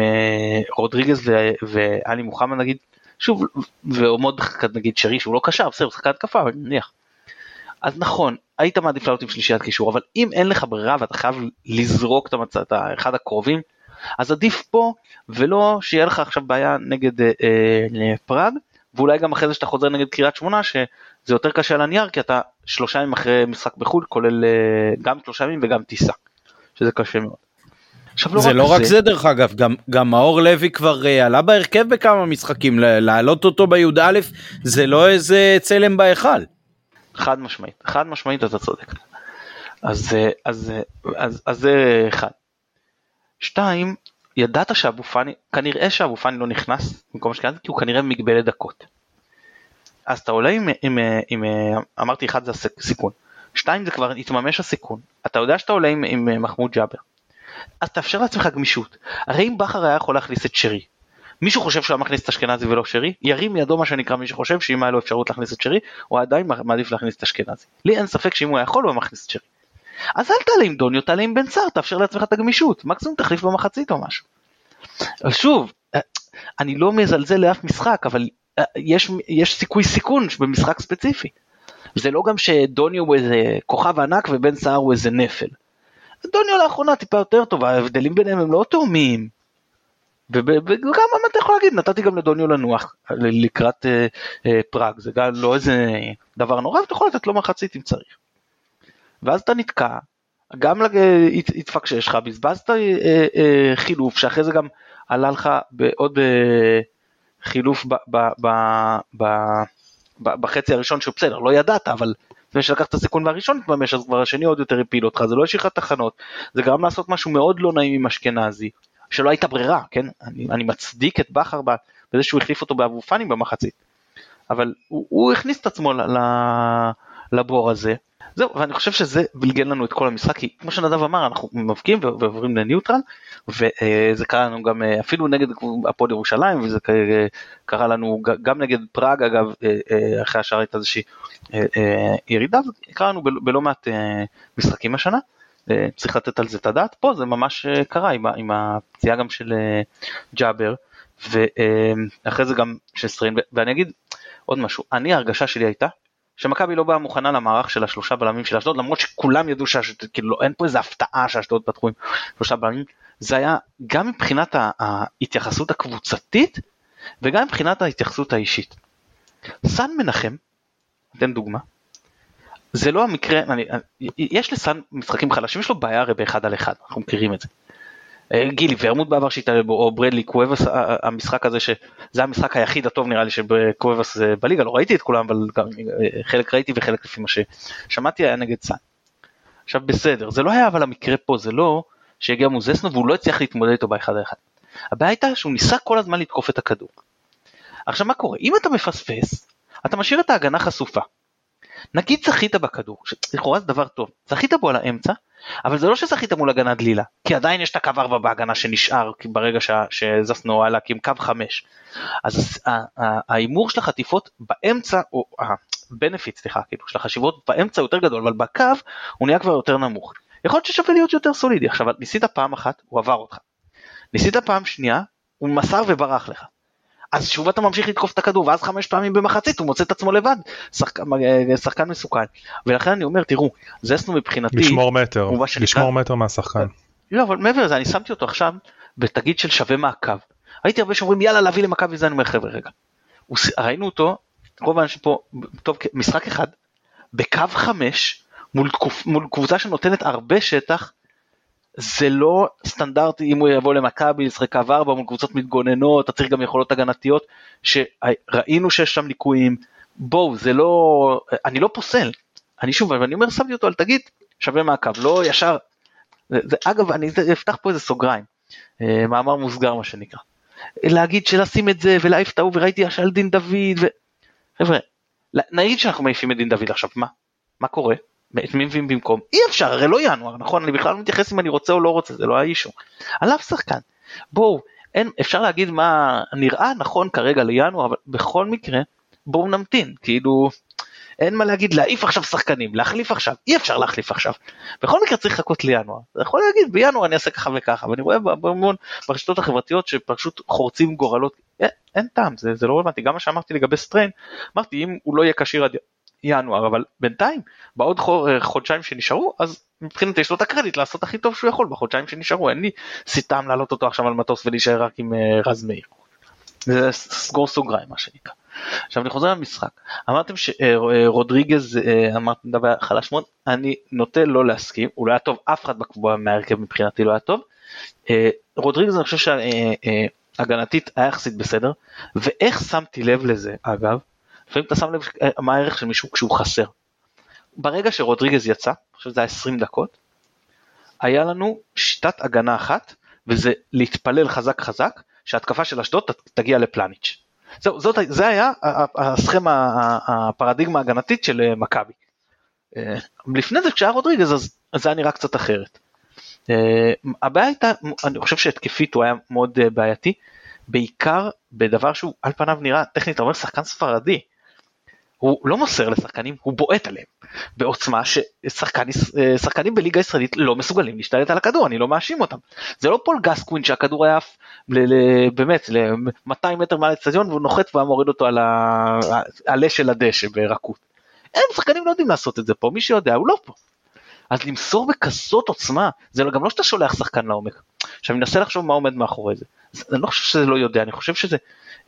רודריגז ואלי מוחמד נגיד, שוב, ועוד נגיד שרי שהוא לא קשר, בסדר, הוא שחקן התקפה, אבל נניח. אז נכון, היית מעדיף לעלות עם שלישיית קישור, אבל אם אין לך ברירה ואתה חייב לזרוק את המצב, את האחד הקרובים, אז עדיף פה, ולא שיהיה לך עכשיו בעיה נגד אה, אה, פראג, ואולי גם אחרי זה שאתה חוזר נגד קריית שמונה, שזה יותר קשה על הנייר, כי אתה שלושה ימים אחרי משחק בחו"ל, כולל אה, גם שלושה ימים וגם טיסה, שזה קשה מאוד. עכשיו לא זה רק לא זה... רק זה דרך אגב, גם, גם מאור לוי כבר uh, עלה בהרכב בכמה משחקים, להעלות אותו בי"א זה לא איזה צלם בהיכל. חד משמעית, חד משמעית אתה צודק. אז, אה, אז, אז, אז, אז זה אחד. שתיים, ידעת שאבו פאני, כנראה שאבו פאני לא נכנס במקום שקראתי, כי הוא כנראה מגבלת דקות. אז אתה עולה עם, עם, עם, עם אמרתי אחד זה הסיכון, שתיים זה כבר התממש הסיכון, אתה יודע שאתה עולה עם, עם מחמוד ג'אבר, אז תאפשר לעצמך גמישות, הרי אם בכר היה יכול להכניס את שרי, מישהו חושב שהוא היה מכניס את אשכנזי ולא שרי, ירים ידו מה שנקרא מי שחושב שאם היה לו אפשרות להכניס את שרי, הוא עדיין מעדיף להכניס את אשכנזי. לי אין ספק שאם הוא היה יכול הוא היה מכניס את שרי. אז אל תעלה עם דוניו, תעלה עם בן סער, תאפשר לעצמך את הגמישות, מקסימום תחליף במחצית או משהו. שוב, אה, אני לא מזלזל לאף משחק, אבל אה, יש, יש סיכוי סיכון במשחק ספציפי. זה לא גם שדוניו הוא איזה כוכב ענק ובן סער הוא איזה נפל. דוניו לאחרונה טיפה יותר טוב, ההבדלים ביניהם הם לא תאומים. וגם מה אתה יכול להגיד, נתתי גם לדוניו לנוח לקראת אה, אה, פראג, זה גם לא איזה דבר נורא, ואתה יכול לתת לו מחצית אם צריך. ואז אתה נתקע, גם התפקשש לך, בזבזת אה, אה, חילוף, שאחרי זה גם עלה לך בעוד אה, חילוף ב, ב, ב, ב, ב, בחצי הראשון, שהוא בסדר, לא ידעת, אבל לפני שלקחת את הסיכון והראשון התממש, אז כבר השני עוד יותר הפיל אותך, זה לא השאיר לך תחנות, זה גרם לעשות משהו מאוד לא נעים עם אשכנזי, שלא הייתה ברירה, כן? אני, אני מצדיק את בכר בזה שהוא החליף אותו באבו פאני במחצית, אבל הוא, הוא הכניס את עצמו לבור הזה, זהו, ואני חושב שזה בלגן לנו את כל המשחק, כי כמו שנדב אמר, אנחנו מבקיעים ועוברים לניוטרל, וזה קרה לנו גם אה, אפילו נגד הפועל ירושלים, וזה קרה לנו גם נגד פראג, אגב, אה, אה, אחרי השאר הייתה איזושהי ירידה, זה קרה לנו בלא מעט משחקים השנה. צריך לתת על זה את הדעת, פה זה ממש קרה עם, עם הפציעה גם של ג'אבר, ואחרי זה גם של סטרין, ואני אגיד עוד משהו, אני ההרגשה שלי הייתה שמכבי לא באה מוכנה למערך של השלושה בלמים של אשדוד למרות שכולם ידעו שאשדוד כאילו אין פה איזה הפתעה שאשדוד פתחו עם שלושה בלמים. זה היה גם מבחינת ההתייחסות הקבוצתית וגם מבחינת ההתייחסות האישית. סן מנחם, אתן דוגמה, זה לא המקרה, אני, יש לסן משחקים חלשים, יש לו בעיה הרי באחד על אחד, אנחנו מכירים את זה. אה, גילי ורמוט בעבר שהתעלל בו, או ברדלי קוובס, המשחק הזה שזה המשחק היחיד הטוב נראה לי שקוובס בליגה, לא ראיתי את כולם, אבל אה, חלק ראיתי וחלק לפי מה ששמעתי היה נגד סאן. עכשיו בסדר, זה לא היה אבל המקרה פה, זה לא שהגיע מוזסנו והוא לא הצליח להתמודד איתו באחד האחד. הבעיה הייתה שהוא ניסה כל הזמן לתקוף את הכדור. עכשיו מה קורה? אם אתה מפספס, אתה משאיר את ההגנה חשופה. נגיד זכית בכדור, שלכאורה זה דבר טוב, זכית בו על האמצע, אבל זה לא שזכית מול הגנה דלילה, כי עדיין יש את הקו 4 בהגנה שנשאר ברגע שזסנו היה להקים קו 5. אז ההימור של החטיפות באמצע, או הבנפיט סליחה, כאילו של החשיבות באמצע יותר גדול, אבל בקו הוא נהיה כבר יותר נמוך. יכול להיות ששווה להיות יותר סולידי. עכשיו ניסית פעם אחת, הוא עבר אותך. ניסית פעם שנייה, הוא מסר וברח לך. אז שוב אתה ממשיך לתקוף את הכדור ואז חמש פעמים במחצית הוא מוצא את עצמו לבד. שחק... אה, שחקן מסוכן. ולכן אני אומר תראו זסנו מבחינתי לשמור מטר לשמור מטר מהשחקן. לא אבל מעבר לזה אני שמתי אותו עכשיו בתגיד של שווה מעקב. הייתי הרבה שאומרים יאללה להביא למכבי זה אני אומר חבר'ה רגע. ראינו אותו רוב האנשים פה טוב משחק אחד בקו חמש מול, מול קבוצה שנותנת הרבה שטח זה לא סטנדרטי אם הוא יבוא למכבי לשחק קו 4 מול קבוצות מתגוננות, אתה צריך גם יכולות הגנתיות, שראינו שיש שם ליקויים, בואו זה לא, אני לא פוסל, אני שוב, אני אומר שמתי אותו על תגיד, שווה מעקב, לא ישר, זה, זה, אגב אני אפתח פה איזה סוגריים, אה, מאמר מוסגר מה שנקרא, להגיד שלשים את זה ולהעיף את ההוא וראיתי השאל דין דוד, ו... חבר'ה, נגיד שאנחנו מעיפים את דין דוד עכשיו, מה? מה קורה? את מי מביאים במקום? אי אפשר, הרי לא ינואר, נכון? אני בכלל לא מתייחס אם אני רוצה או לא רוצה, זה לא האישו. עליו שחקן. בואו, אין, אפשר להגיד מה נראה נכון כרגע לינואר, אבל בכל מקרה, בואו נמתין, כאילו, אין מה להגיד להעיף עכשיו שחקנים, להחליף עכשיו, אי אפשר להחליף עכשיו. בכל מקרה צריך לחכות לינואר. אתה יכול להגיד בינואר אני אעשה ככה וככה, ואני רואה בהמון ברשתות החברתיות שפשוט חורצים גורלות, אין, אין טעם, זה, זה לא רלוונטי. גם מה שאמרתי לגבי סטריין, אמרתי אם הוא לא יהיה כשיר עד ינואר, אבל בינתיים, בעוד חודשיים שנשארו, אז מבחינתי יש לו את הקרדיט לעשות הכי טוב שהוא יכול בחודשיים שנשארו, אין לי סיטם להעלות אותו עכשיו על מטוס ולהישאר רק עם אה, רז מאיר. זה סגור סוגריים מה שנקרא. עכשיו אני חוזר למשחק, אמרתם שרודריגז אה, אמרתם דבר חלש מאוד, אני נוטה לא להסכים, הוא לא היה טוב, אף אחד מההרכב מבחינתי לא היה טוב. אה, רודריגז אני חושב שהגנתית היה יחסית בסדר, ואיך שמתי לב לזה אגב, לפעמים אתה שם לב מה הערך של מישהו כשהוא חסר. ברגע שרודריגז יצא, חושב שזה היה 20 דקות, היה לנו שיטת הגנה אחת, וזה להתפלל חזק חזק, שהתקפה של אשדוד תגיע לפלניץ'. זהו, זאת, זה היה הסכמה, הפרדיגמה ההגנתית של אה, מכבי. אה, לפני זה כשהיה רודריגז אז זה היה נראה קצת אחרת. אה, הבעיה הייתה, אני חושב שהתקפית הוא היה מאוד בעייתי, בעיקר בדבר שהוא על פניו נראה טכנית, אתה אומר שחקן ספרדי, הוא לא מוסר לשחקנים, הוא בועט עליהם בעוצמה ששחקנים בליגה הישראלית לא מסוגלים להשתלט על הכדור, אני לא מאשים אותם. זה לא פול גסקווין שהכדור היה עף באמת ל-200 מטר מעל האצטדיון והוא נוחת והיה מוריד אותו על העלה של הדשא ברכות. אין, שחקנים לא יודעים לעשות את זה פה, מי שיודע הוא לא פה. אז למסור בכזאת עוצמה, זה גם לא שאתה שולח שחקן לעומק. עכשיו אני מנסה לחשוב מה עומד מאחורי זה. אני לא חושב שזה לא יודע, אני חושב שזה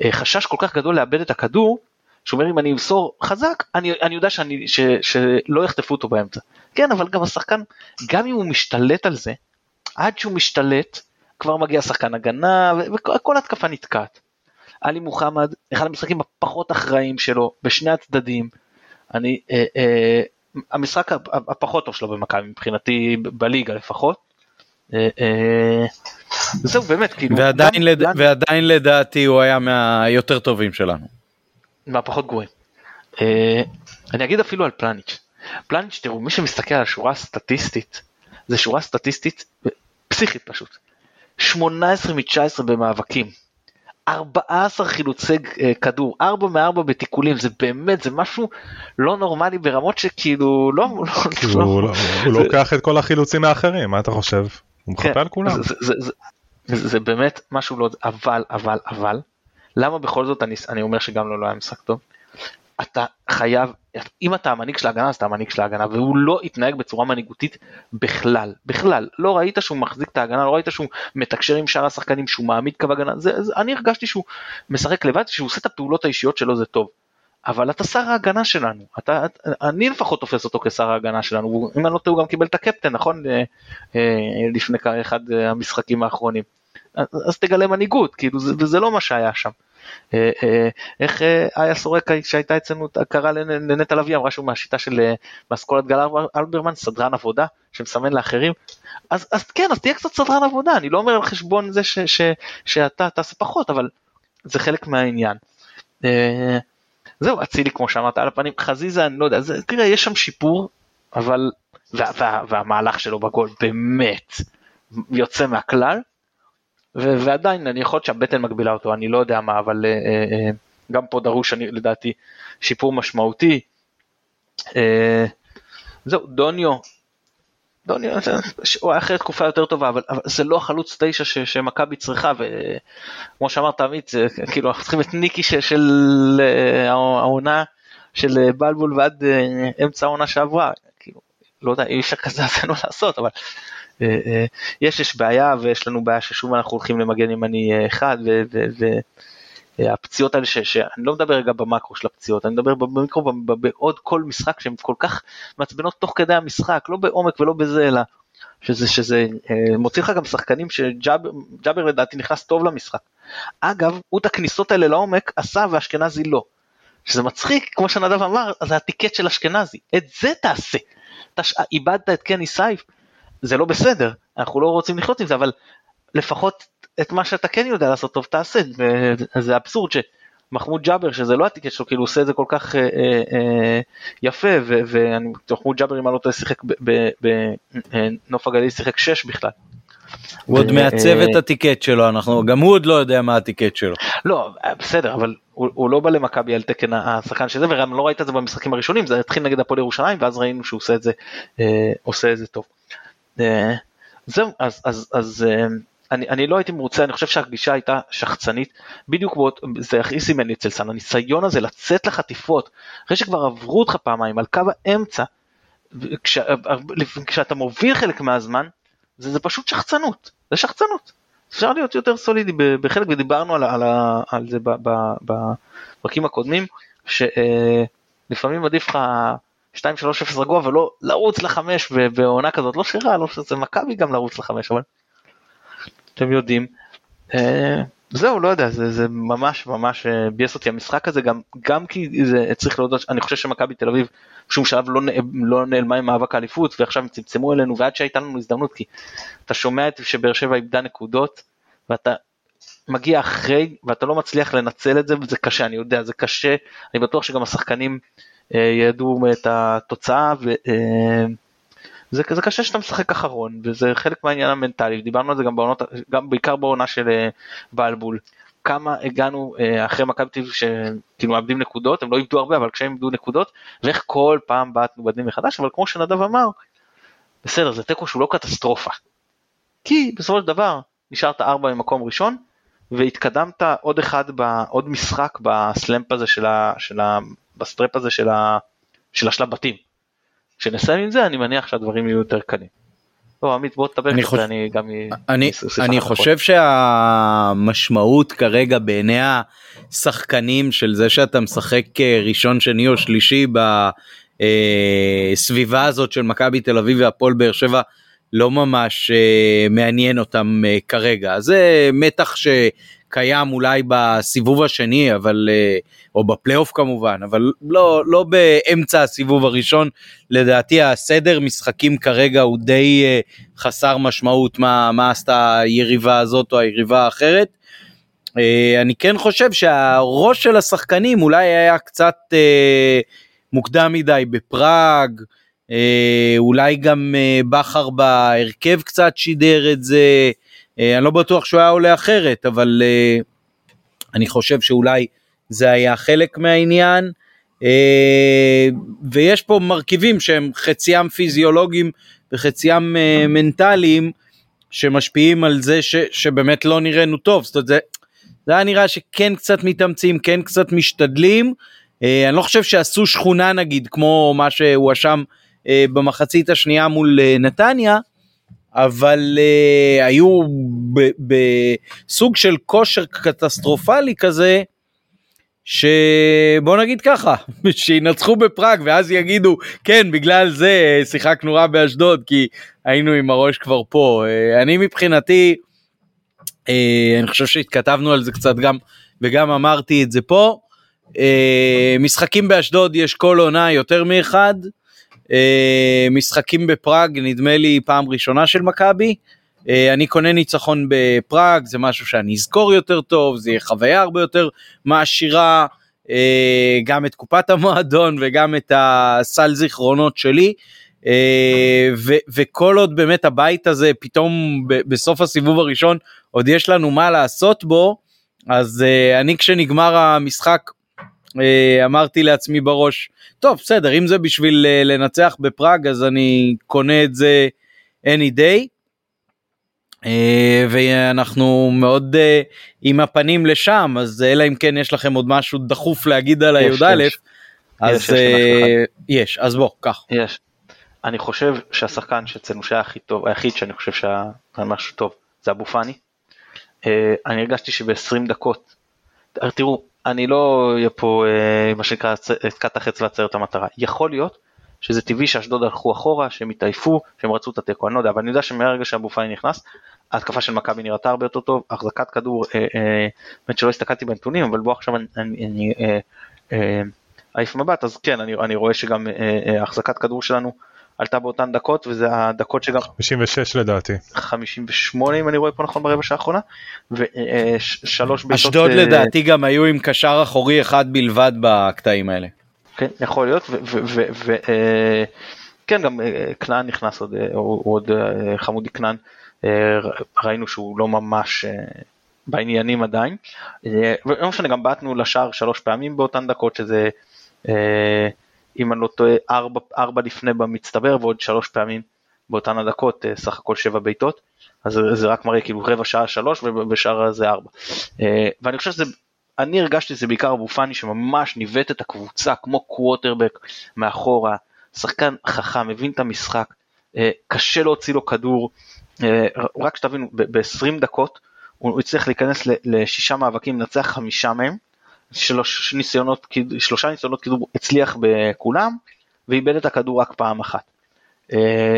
אה, חשש כל כך גדול לאבד את הכדור, שאומר אם אני אמסור חזק אני, אני יודע שאני, ש, שלא יחטפו אותו באמצע. כן אבל גם השחקן גם אם הוא משתלט על זה עד שהוא משתלט כבר מגיע שחקן הגנה וכל התקפה נתקעת. עלי מוחמד אחד המשחקים הפחות אחראים שלו בשני הצדדים. אני אה, אה, המשחק הפחות טוב שלו במכבי מבחינתי בליגה לפחות. אה, אה, זהו באמת כאילו ועדיין, לד... ועדיין לדעתי הוא היה מהיותר טובים שלנו. מהפחות גרועים. אה, אני אגיד אפילו על פלניץ'. פלניץ' תראו מי שמסתכל על השורה הסטטיסטית זה שורה סטטיסטית פסיכית פשוט. 18 מ-19 במאבקים. 14 חילוצי אה, כדור, 4 מ-4 בתיקולים, זה באמת, זה משהו לא נורמלי ברמות שכאילו לא... לא לא, הוא, לא, זה... לוקח את כל החילוצים האחרים, מה אתה חושב? הוא מחפה כן, על כולם. זה באמת משהו לא... אבל, אבל, אבל, למה בכל זאת אני, אני אומר שגם לא, לא היה משחק טוב? אתה חייב, אם אתה המנהיג של ההגנה אז אתה המנהיג של ההגנה והוא לא התנהג בצורה מנהיגותית בכלל, בכלל, לא ראית שהוא מחזיק את ההגנה, לא ראית שהוא מתקשר עם שאר השחקנים, שהוא מעמיד קו הגנה, זה, זה, אני הרגשתי שהוא משחק לבד, שהוא עושה את הפעולות האישיות שלו זה טוב. אבל אתה שר ההגנה שלנו, אתה, אני לפחות תופס אותו כשר ההגנה שלנו, אם אני לא טועה הוא גם קיבל את הקפטן, נכון? אה, אה, לפני אחד המשחקים האחרונים. אז תגלה מנהיגות, כאילו, זה, וזה לא מה שהיה שם. אה, אה, איך אה, איה סורקה שהייתה אצלנו קרא לנטע לביא אמרה שהוא מהשיטה של מאסכולת גל אלברמן סדרן עבודה שמסמן לאחרים אז, אז כן אז תהיה קצת סדרן עבודה אני לא אומר על חשבון זה ש, ש, שאתה תעשה פחות אבל זה חלק מהעניין. זהו אצילי כמו שאמרת על הפנים חזיזה אני לא יודע זה, תראה יש שם שיפור אבל וה, וה, והמהלך שלו בגול באמת יוצא מהכלל ועדיין אני יכול שהבטן מגבילה אותו אני לא יודע מה אבל uh, uh, גם פה דרוש אני לדעתי שיפור משמעותי. Uh, זהו דוניו. דוניו הוא היה אחרי תקופה יותר טובה אבל, אבל זה לא החלוץ תשע שמכבי צריכה וכמו שאמרת עמית זה כאילו אנחנו צריכים את ניקי של, של העונה של בלבול ועד אמצע העונה שעברה כאילו לא יודע אי אפשר כזה עשינו לעשות אבל אה, אה, יש יש בעיה ויש לנו בעיה ששוב אנחנו הולכים למגן ימני אה, אחד והפציעות האלה שאני לא מדבר רגע במקרו של הפציעות אני מדבר במיקרו בעוד כל משחק שהן כל כך מעצבנות תוך כדי המשחק לא בעומק ולא בזה אלא שזה שזה מוציא לך גם שחקנים שג'אבר לדעתי נכנס טוב למשחק. אגב הוא את הכניסות האלה לעומק עשה ואשכנזי לא. שזה מצחיק כמו שנדב אמר זה הטיקט של אשכנזי את זה תעשה. איבדת את קני סייף זה לא בסדר, אנחנו לא רוצים לחיות עם זה, אבל לפחות את מה שאתה כן יודע לעשות טוב תעשה, וזה אבסורד שמחמוד ג'אבר שזה לא הטיקט שלו, כאילו הוא עושה את זה כל כך אה, אה, אה יפה, ומחמוד ג'אבר אם אני לא טועה שיחק בנוף הגליל שיחק 6 בכלל. הוא עוד מעצב את הטיקט שלו, אנחנו, גם הוא עוד לא יודע מה הטיקט שלו. לא, בסדר, אבל הוא, הוא לא בא למכבי על תקן השחקן שזה, וגם לא ראית את זה במשחקים הראשונים, זה התחיל נגד הפועל ירושלים, ואז ראינו שהוא עושה את זה, אה, עושה את זה טוב. אה, זהו, אז, אז, אז אה, אני, אני לא הייתי מרוצה, אני חושב שהגישה הייתה שחצנית, בדיוק באות, זה הכי סימן לי אצל סאן, הניסיון הזה לצאת לחטיפות, אחרי שכבר עברו אותך פעמיים על קו האמצע, כש, כשאתה מוביל חלק מהזמן, זה, זה פשוט שחצנות, זה שחצנות. אפשר להיות יותר סולידי בחלק, ודיברנו על, על, על זה בפרקים הקודמים, שלפעמים עדיף לך 2-3-0 רגוע ולא לרוץ לחמש בעונה כזאת, לא שירה, לא שזה מכבי גם לרוץ לחמש, אבל אתם יודעים. אה, זהו, לא יודע, זה, זה ממש ממש אה, ביאס אותי המשחק הזה, גם, גם כי זה צריך להודות, אני חושב שמכבי תל אביב בשום שלב לא, לא נעלמה עם מאבק האליפות, ועכשיו הם צמצמו אלינו, ועד שהייתה לנו הזדמנות, כי אתה שומע את שבאר שבע איבדה נקודות, ואתה מגיע אחרי, ואתה לא מצליח לנצל את זה, וזה קשה, אני יודע, זה קשה, אני בטוח שגם השחקנים ידעו את התוצאה, ו... אה, זה, קשה שאתה משחק אחרון וזה חלק מהעניין המנטלי דיברנו על זה גם בעונות גם בעיקר בעונה של אה, בלבול. כמה הגענו אה, אחרי מכבי אביב שכאילו מאבדים נקודות הם לא איבדו הרבה אבל כשהם איבדו נקודות ואיך כל פעם בעטנו בדין מחדש אבל כמו שנדב אמר בסדר זה תיקו שהוא לא קטסטרופה. כי בסופו של דבר נשארת ארבע ממקום ראשון והתקדמת עוד אחד עוד משחק ב slump הזה של ה... של ה... ב stretch הזה של, ה... של השלב בתים. כשנסיים עם זה אני מניח שהדברים יהיו יותר קלים. לא עמית בוא תדבר אני, חוש... אני גם אני, אני חושב שהמשמעות כרגע בעיני השחקנים של זה שאתה משחק אה, ראשון שני או שלישי בסביבה אה, הזאת של מכבי תל אביב והפועל באר שבע לא ממש אה, מעניין אותם כרגע זה מתח ש... קיים אולי בסיבוב השני אבל אה, או בפלייאוף כמובן אבל לא לא באמצע הסיבוב הראשון לדעתי הסדר משחקים כרגע הוא די אה, חסר משמעות מה מה עשתה היריבה הזאת או היריבה האחרת. אה, אני כן חושב שהראש של השחקנים אולי היה קצת מוקדם מדי בפראג. אולי גם בכר בהרכב קצת שידר את זה, אה, אני לא בטוח שהוא היה עולה אחרת, אבל אה, אני חושב שאולי זה היה חלק מהעניין. אה, ויש פה מרכיבים שהם חציים פיזיולוגיים וחציים מנטליים שמשפיעים על זה ש, שבאמת לא נראינו טוב. זאת אומרת, זה, זה היה נראה שכן קצת מתאמצים, כן קצת משתדלים. אני לא חושב שעשו שכונה נגיד כמו מה שהוא אשם במחצית השנייה מול נתניה, אבל uh, היו בסוג של כושר קטסטרופלי כזה, שבוא נגיד ככה, שינצחו בפראג ואז יגידו כן בגלל זה שיחקנו רע באשדוד כי היינו עם הראש כבר פה. אני מבחינתי, אני חושב שהתכתבנו על זה קצת גם וגם אמרתי את זה פה. משחקים באשדוד יש כל עונה יותר מאחד. אה, משחקים בפראג נדמה לי פעם ראשונה של מכבי. אה, אני קונה ניצחון בפראג זה משהו שאני אזכור יותר טוב זה יהיה חוויה הרבה יותר מעשירה אה, גם את קופת המועדון וגם את הסל זיכרונות שלי. ו- וכל עוד באמת הבית הזה פתאום בסוף הסיבוב הראשון עוד יש לנו מה לעשות בו אז אני כשנגמר המשחק אמרתי לעצמי בראש, טוב בסדר אם זה בשביל אה, לנצח בפראג אז אני קונה את זה any day. אה, ואנחנו מאוד עם הפנים לשם אז אלא אם כן יש לכם עוד משהו דחוף להגיד על הי"א אז יש, יש, יש אז בוא קח. יש. אני חושב שהשחקן שאצלנו שהיה הכי טוב היחיד שאני חושב שהיה משהו טוב זה אבו פאני. אני הרגשתי שב-20 דקות תראו אני לא אהיה פה אה, מה שנקרא עסקת החץ ועצר את המטרה. יכול להיות שזה טבעי שאשדוד הלכו אחורה, שהם התעייפו, שהם רצו את התיקו, אני לא יודע, אבל אני יודע שמהרגע שאבו פאני נכנס, ההתקפה של מכבי נראתה הרבה יותר טוב, החזקת כדור, אה, אה, באמת שלא הסתכלתי בנתונים, אבל בוא עכשיו אני, אה, אה, אעיף מבט, אז כן, אני, אני רואה שגם אה, אה, החזקת כדור שלנו עלתה באותן דקות וזה הדקות שגם 56 לדעתי 58 אם אני רואה פה נכון ברבע שעה האחרונה ושלוש בעיטות אשדוד אה, לדעתי גם היו עם קשר אחורי אחד בלבד בקטעים האלה. כן יכול להיות וכן אה, גם אה, כנען נכנס עוד עוד חמודי כנען ראינו שהוא לא ממש בעניינים עדיין. ולא משנה, גם בעטנו לשער שלוש פעמים באותן דקות, שזה, אם אני לא טועה, ארבע, ארבע לפני במצטבר ועוד שלוש פעמים באותן הדקות, סך הכל שבע בעיטות. אז זה רק מראה כאילו רבע שעה שלוש ובשאר זה ארבע. ואני חושב שזה אני הרגשתי זה בעיקר אבו פאני שממש ניווט את הקבוצה כמו קווטרבק מאחורה, שחקן חכם, מבין את המשחק, אה, קשה להוציא לו כדור, אה, רק שתבינו, ב-20 דקות הוא הצליח להיכנס לשישה מאבקים, לנצח חמישה מהם, שלוש ניסיונות, שלושה ניסיונות כדור הצליח בכולם, ואיבד את הכדור רק פעם אחת.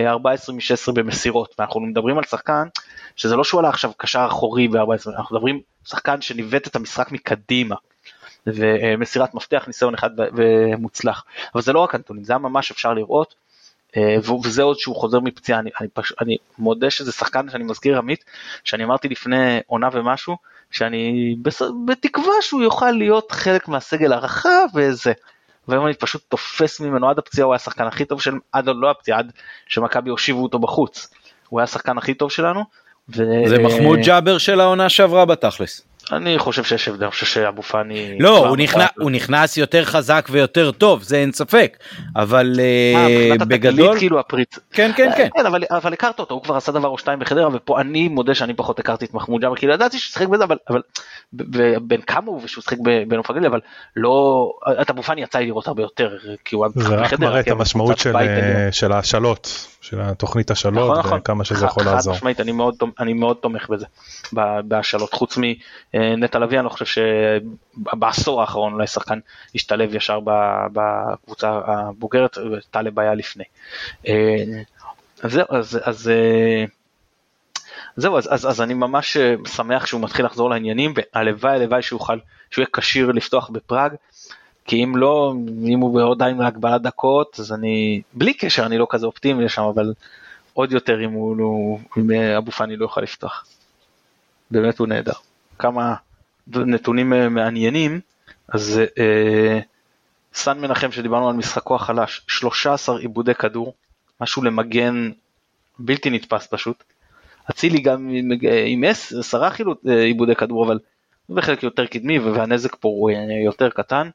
14 אה, מ-16 במסירות, ואנחנו מדברים על שחקן שזה לא שהוא עלה עכשיו קשר אחורי ב-14, אנחנו מדברים שחקן שניווט את המשחק מקדימה. ומסירת מפתח ניסיון אחד ומוצלח אבל זה לא רק הנתונים זה היה ממש אפשר לראות וזה עוד שהוא חוזר מפציעה אני, אני, פש... אני מודה שזה שחקן שאני מזכיר עמית שאני אמרתי לפני עונה ומשהו שאני בס... בתקווה שהוא יוכל להיות חלק מהסגל הרחב וזה והיום אני פשוט תופס ממנו עד הפציעה הוא היה השחקן הכי טוב של עד לא הפציעה עד שמכבי הושיבו אותו בחוץ הוא היה השחקן הכי טוב שלנו. ו... זה מחמוד ג'אבר של העונה שעברה בתכלס. אני חושב שיש הבדל, אני חושב שאבו פאני... לא, הוא, נכנס, הוא נכנס יותר חזק ויותר טוב, זה אין ספק, אבל uh, בגדול... כאילו הפריץ. כן, כן, כן. כן, אבל, אבל הכרת אותו, הוא כבר עשה דבר או שתיים בחדרה, ופה אני מודה שאני פחות הכרתי את מחמוד ג'אבר, כאילו ידעתי שהוא שיחק בזה, אבל, אבל בין כמה הוא ושהוא שיחק בנוף הגליל, אבל לא... את אבו פאני יצא לי לראות הרבה יותר, כי הוא היה בחדרה. זה רק מראה את המשמעות של, אה, של ההשאלות, של התוכנית השאלות, נכון, נכון. וכמה שזה יכול לעזור. חד משמעית, אני מאוד, אני מאוד תומך בזה, בהשאלות, חוץ מנטע לביא, אני לא חושב שבעשור האחרון אולי שחקן השתלב ישר בקבוצה הבוגרת, טלב היה לפני. אה, אז זהו, אז, אז, אה, זהו, אז, אז, אז אני ממש אה, שמח שהוא מתחיל לחזור לעניינים, והלוואי הלוואי שהוא יוכל, שהוא יהיה כשיר לפתוח בפראג, כי אם לא, אם הוא בעוד עין להגבלת דקות, אז אני, בלי קשר, אני לא כזה אופטימי לשם, אבל עוד יותר אם הוא לא, אם אבו פאני לא יוכל לפתוח. באמת הוא נהדר. כמה, נתונים אה, מעניינים, אז אה, סן מנחם שדיברנו על משחקו החלש, 13 עיבודי כדור, משהו למגן בלתי נתפס פשוט. אצילי גם עם, עם 10 אה, עיבודי כדור, אבל בחלק יותר קדמי והנזק פה הוא אה, יותר קטן.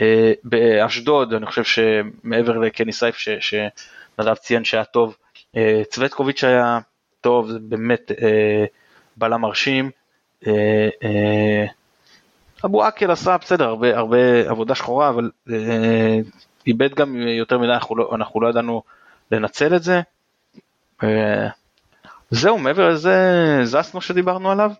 אה, באשדוד אני חושב שמעבר לקני סייף שנדב ציין שהיה טוב, אה, צוותקוביץ' היה טוב, זה באמת אה, בלם מרשים. אבו עקל עשה בסדר הרבה הרבה עבודה שחורה אבל איבד גם יותר מדי אנחנו לא, אנחנו לא ידענו לנצל את זה. זהו מעבר לזה זסנו שדיברנו עליו.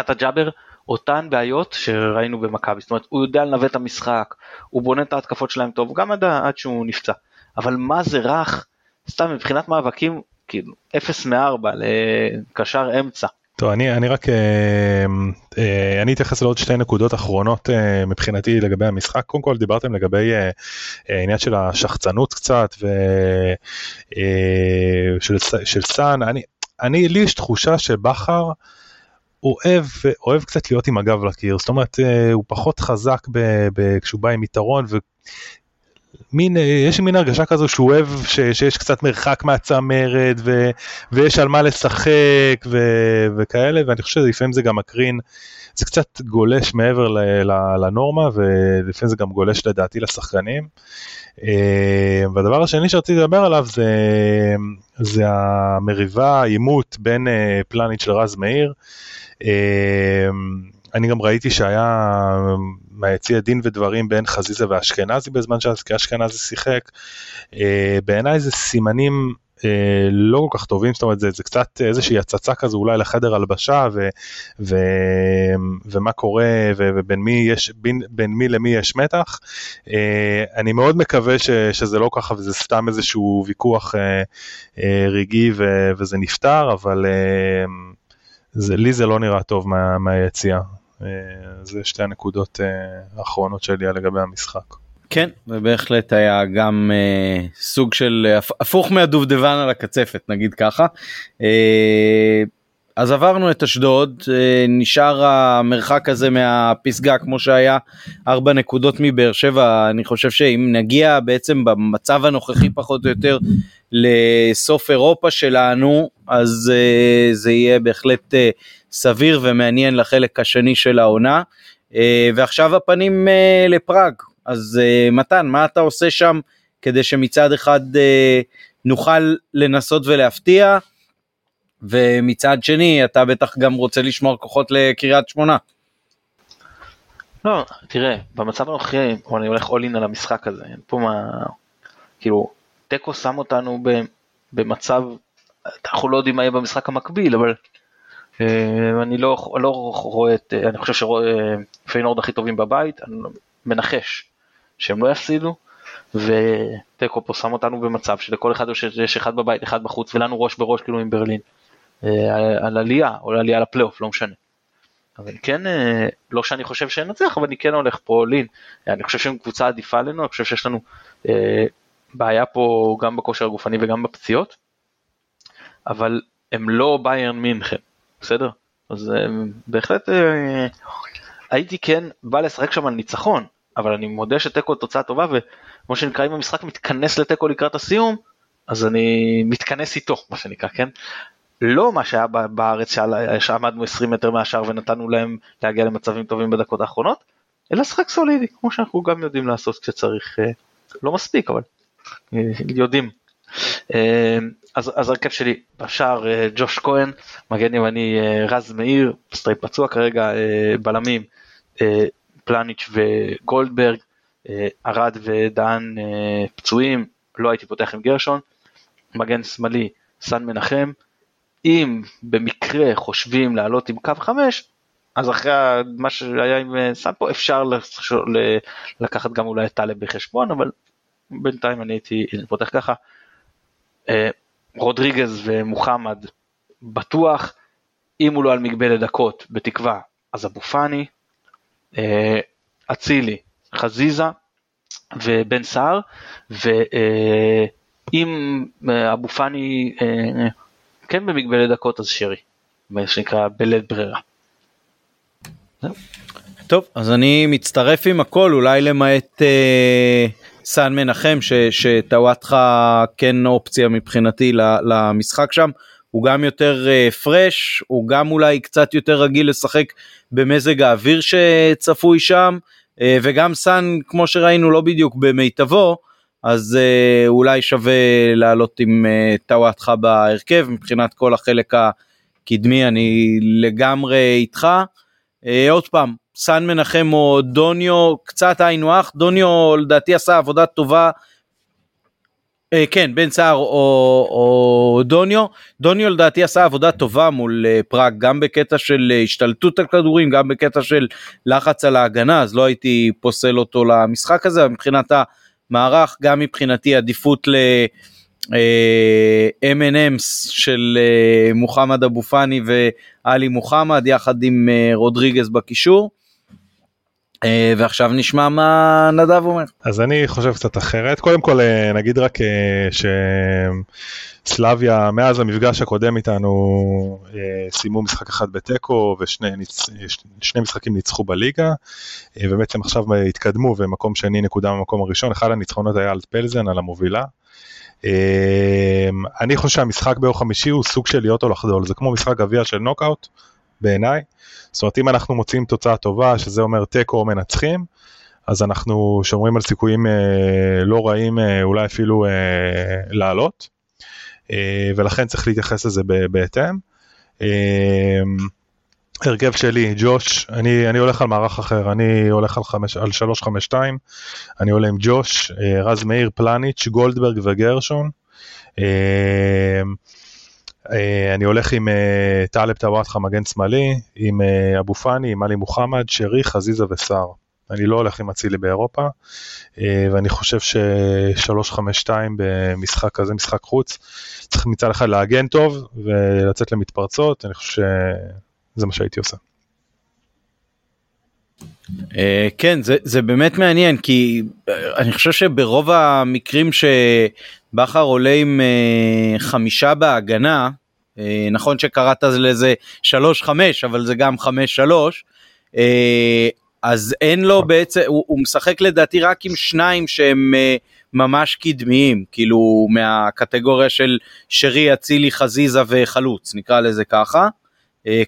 אתה ג'אבר אותן בעיות שראינו במכבי זאת אומרת הוא יודע לנווט את המשחק הוא בונה את ההתקפות שלהם טוב גם עד, עד שהוא נפצע אבל מה זה רך סתם מבחינת מאבקים כאילו 0 מ-4 לקשר אמצע טוב, אני, אני רק, אה, אה, אני אתייחס לעוד שתי נקודות אחרונות אה, מבחינתי לגבי המשחק. קודם כל דיברתם לגבי אה, העניין של השחצנות קצת ושל אה, של סאן. אני, אני, לי יש תחושה שבכר אוהב, אוהב קצת להיות עם הגב לקיר, זאת אומרת אה, הוא פחות חזק ב, ב, כשהוא בא עם יתרון מין, אה, יש מין הרגשה כזו שהוא אוהב ש, שיש קצת מרחק מהצמרת ו, ויש על מה לשחק ו, וכאלה, ואני חושב שלפעמים זה גם מקרין, זה קצת גולש מעבר ל, ל, לנורמה ולפעמים זה גם גולש לדעתי לשחקנים. אה, והדבר השני שרציתי לדבר עליו זה, זה המריבה, העימות בין פלניץ' לרז מאיר. אני גם ראיתי שהיה מהיציע דין ודברים בין חזיזה ואשכנזי בזמן שאשכנזי שיחק. אה, בעיניי זה סימנים אה, לא כל כך טובים, זאת אומרת זה, זה קצת איזושהי הצצה כזו אולי לחדר הלבשה ו, ו, ומה קורה ו, ובין מי, יש, בין, בין מי למי יש מתח. אה, אני מאוד מקווה ש, שזה לא ככה וזה סתם איזשהו ויכוח רגעי וזה נפתר, אבל זה, לי זה לא נראה טוב מה, מהיציאה. אה, זה שתי הנקודות אה, האחרונות שלי לגבי המשחק. כן, ובהחלט היה גם אה, סוג של הפוך מהדובדבן על הקצפת נגיד ככה. אה, אז עברנו את אשדוד, אה, נשאר המרחק הזה מהפסגה כמו שהיה, ארבע נקודות מבאר שבע, אני חושב שאם נגיע בעצם במצב הנוכחי פחות או יותר לסוף אירופה שלנו, אז uh, זה יהיה בהחלט uh, סביר ומעניין לחלק השני של העונה. Uh, ועכשיו הפנים uh, לפראג, אז uh, מתן, מה אתה עושה שם כדי שמצד אחד uh, נוכל לנסות ולהפתיע, ומצד שני אתה בטח גם רוצה לשמור כוחות לקריית שמונה. לא, תראה, במצב הנוכחי אני הולך all in על המשחק הזה, אין פה מה, כאילו, תיקו שם אותנו במצב, אנחנו לא יודעים מה יהיה במשחק המקביל, אבל אה, אני לא, לא רואה את, אני חושב שפיינורד הכי טובים בבית, אני מנחש שהם לא יפסידו, ותיקו פה שם אותנו במצב שלכל אחד יש אחד בבית, אחד בחוץ, ולנו ראש בראש כאילו עם ברלין, אה, על עלייה, או על עלייה לפלייאוף, לא משנה. אבל כן, אה, לא שאני חושב שנצליח, אבל אני כן הולך פה לין. אני חושב שהם קבוצה עדיפה עלינו, אני חושב שיש לנו אה, בעיה פה גם בכושר הגופני וגם בפציעות, אבל הם לא ביירן מינכן, בסדר? אז אה, בהחלט אה, הייתי כן בא לשחק שם על ניצחון, אבל אני מודה שתיקו תוצאה טובה, וכמו שנקרא אם המשחק מתכנס לתיקו לקראת הסיום, אז אני מתכנס איתו, מה שנקרא, כן? לא מה שהיה בארץ שעמדנו 20 מטר מהשאר ונתנו להם להגיע למצבים טובים בדקות האחרונות, אלא שחק סולידי, כמו שאנחנו גם יודעים לעשות כשצריך, אה, לא מספיק אבל יודעים. אה, אז הרכב שלי בשער ג'וש כהן, מגן ימני רז מאיר, סטריין פצוע כרגע, בלמים פלאניץ' וגולדברג, ארד ודן פצועים, לא הייתי פותח עם גרשון, מגן שמאלי סאן מנחם, אם במקרה חושבים לעלות עם קו 5, אז אחרי מה שהיה עם אה, סמפו אפשר לקחת גם אולי את טלב בחשבון, אבל בינתיים אני הייתי פותח ככה. אה, רודריגז ומוחמד בטוח, אם הוא לא על מגבלת דקות בתקווה, אז אבו פאני, אה, אצילי, חזיזה ובן סער, ואם אבו פאני כן במגבלת דקות אז שרי, מה שנקרא בלית ברירה. טוב אז אני מצטרף עם הכל אולי למעט אה, סן מנחם שטוואטחה כן אופציה מבחינתי למשחק שם. הוא גם יותר פרש, הוא גם אולי קצת יותר רגיל לשחק במזג האוויר שצפוי שם, uh, וגם סאן, כמו שראינו, לא בדיוק במיטבו, אז אה, אולי שווה לעלות עם אה, טוואטחה בהרכב מבחינת כל החלק הקדמי אני לגמרי איתך. אה, עוד פעם סן מנחם או דוניו קצת היינו הך דוניו לדעתי עשה עבודה טובה. אה, כן בן סער או, או דוניו דוניו לדעתי עשה עבודה טובה מול אה, פראג גם בקטע של אה, השתלטות על כדורים גם בקטע של לחץ על ההגנה אז לא הייתי פוסל אותו למשחק הזה מבחינת מערך גם מבחינתי עדיפות ל... M&M's של אה, מוחמד אבו פאני ואלי מוחמד יחד עם אה, רודריגז בקישור. אה, ועכשיו נשמע מה נדב אומר. אז אני חושב קצת אחרת קודם כל נגיד רק ש... סלאביה מאז המפגש הקודם איתנו אה, סיימו משחק אחד בתיקו ושני. משחקים ניצחו בליגה אה, ובעצם עכשיו התקדמו ומקום שני נקודה במקום הראשון, אחד הניצחונות היה על פלזן על המובילה. אה, אני חושב שהמשחק ביום חמישי הוא סוג של להיות או לחדול, זה כמו משחק גביע של נוקאוט בעיניי. זאת אומרת אם אנחנו מוצאים תוצאה טובה שזה אומר תיקו או מנצחים אז אנחנו שומרים על סיכויים אה, לא רעים אה, אולי אפילו אה, לעלות. אה, ולכן צריך להתייחס לזה בהתאם. אה, הרכב שלי, ג'וש, אני, אני הולך על מערך אחר, אני הולך על, חמש, על 352, אני עולה עם ג'וש, אה, רז מאיר, פלניץ', גולדברג וגרשון. אני הולך עם טלב טוואטחה מגן שמאלי, עם אבו פאני, עם עלי מוחמד, שרי, חזיזה וסער. אני לא הולך עם אצילי באירופה, אה, ואני חושב ש-352 במשחק כזה, משחק חוץ, צריך מצד אחד להגן טוב ולצאת למתפרצות, אני חושב שזה מה שהייתי עושה. אה, כן זה באמת מעניין כי אה, אני חושב שברוב המקרים שבכר עולה עם חמישה בהגנה נכון שקראת לזה שלוש חמש אבל זה גם חמש שלוש אז אין לו בעצם, הוא, הוא משחק לדעתי רק עם שניים שהם ממש קדמיים, כאילו מהקטגוריה של שרי, אצילי, חזיזה וחלוץ, נקרא לזה ככה.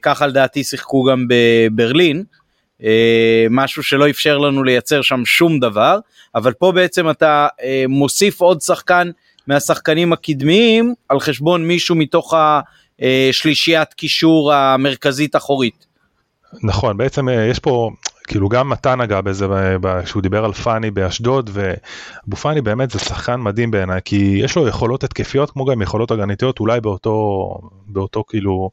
ככה לדעתי שיחקו גם בברלין, משהו שלא אפשר לנו לייצר שם שום דבר, אבל פה בעצם אתה מוסיף עוד שחקן מהשחקנים הקדמיים על חשבון מישהו מתוך השלישיית קישור המרכזית אחורית. נכון, בעצם יש פה כאילו גם מתן נגע בזה כשהוא דיבר על פאני באשדוד ואבו פאני באמת זה שחקן מדהים בעיניי כי יש לו יכולות התקפיות כמו גם יכולות הגנתיות אולי באותו באותו כאילו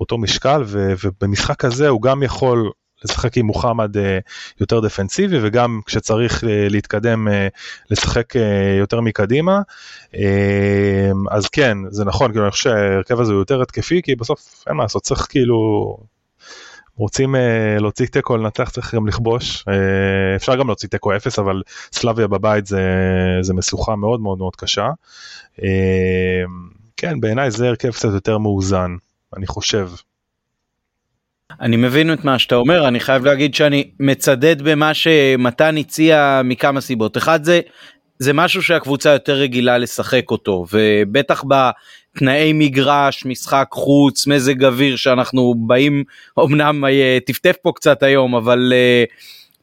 אותו משקל ו, ובמשחק כזה הוא גם יכול לשחק עם מוחמד אה, יותר דפנסיבי וגם כשצריך אה, להתקדם אה, לשחק יותר מקדימה אז כן זה נכון כאילו אני חושב שההרכב הזה הוא יותר התקפי כי בסוף אין מה לעשות צריך כאילו רוצים uh, להוציא תיקו לנצח צריך גם לכבוש uh, אפשר גם להוציא תיקו אפס אבל סלאביה בבית זה, זה משוכה מאוד מאוד מאוד קשה. Uh, כן בעיניי זה הרכב קצת יותר מאוזן אני חושב. אני מבין את מה שאתה אומר אני חייב להגיד שאני מצדד במה שמתן הציע מכמה סיבות. אחד זה זה משהו שהקבוצה יותר רגילה לשחק אותו ובטח בתנאי מגרש משחק חוץ מזג אוויר שאנחנו באים אמנם אה, טפטף פה קצת היום אבל uh,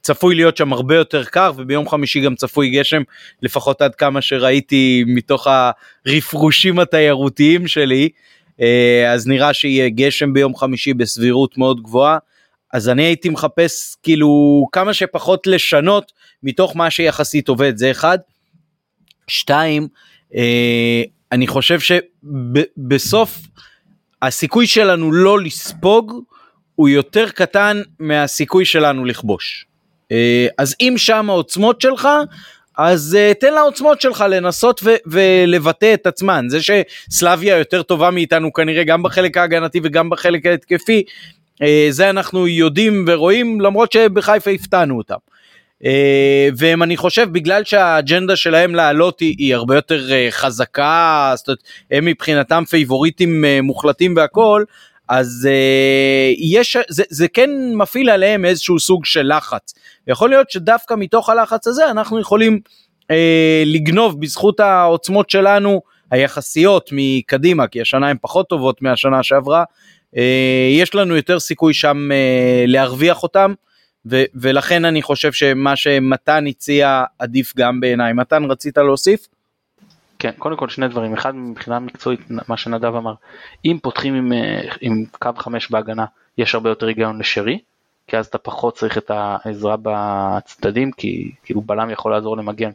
צפוי להיות שם הרבה יותר קר וביום חמישי גם צפוי גשם לפחות עד כמה שראיתי מתוך הרפרושים התיירותיים שלי אז נראה שיהיה גשם ביום חמישי בסבירות מאוד גבוהה. אז אני הייתי מחפש כאילו כמה שפחות לשנות מתוך מה שיחסית עובד זה אחד. שתיים, אה, אני חושב שבסוף הסיכוי שלנו לא לספוג הוא יותר קטן מהסיכוי שלנו לכבוש. אה, אז אם שם העוצמות שלך, אז uh, תן לעוצמות שלך לנסות ו- ולבטא את עצמן. זה שסלאביה יותר טובה מאיתנו כנראה גם בחלק ההגנתי וגם בחלק ההתקפי, uh, זה אנחנו יודעים ורואים למרות שבחיפה הפתענו אותם. אה, והם אני חושב בגלל שהאג'נדה שלהם לעלות היא, היא הרבה יותר אה, חזקה, זאת אומרת, הם מבחינתם פייבוריטים אה, מוחלטים והכל, אז יש, זה, זה כן מפעיל עליהם איזשהו סוג של לחץ. יכול להיות שדווקא מתוך הלחץ הזה אנחנו יכולים אה, לגנוב בזכות העוצמות שלנו היחסיות מקדימה, כי השנה הן פחות טובות מהשנה שעברה, אה, יש לנו יותר סיכוי שם אה, להרוויח אותם. ו- ולכן אני חושב שמה שמתן הציע עדיף גם בעיניי. מתן רצית להוסיף? כן, קודם כל שני דברים, אחד מבחינה מקצועית, מה שנדב אמר, אם פותחים עם, אה, עם קו חמש בהגנה, יש הרבה יותר היגיון לשרי, כי אז אתה פחות צריך את העזרה בצדדים, כי כאילו בלם יכול לעזור למגן,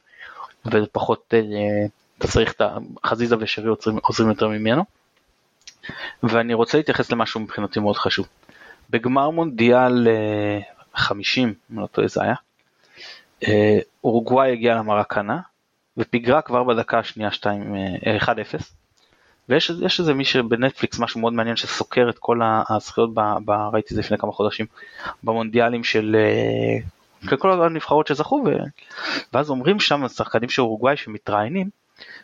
ופחות אה, אתה צריך את החזיזה ושרי עוזרים, עוזרים יותר ממנו. ואני רוצה להתייחס למשהו מבחינתי מאוד חשוב. בגמר מונדיאל אה, 50, אם לא טועה זה היה. אה, אורוגוואי הגיעה למרקנה ופיגרה כבר בדקה השנייה 1-0 אה, ויש איזה מישהו בנטפליקס משהו מאוד מעניין שסוקר את כל הזכויות, ב, ב, ראיתי את זה לפני כמה חודשים, במונדיאלים של אה, כל הנבחרות שזכו ו, ואז אומרים שם שחקנים של אורוגוואי שמתראיינים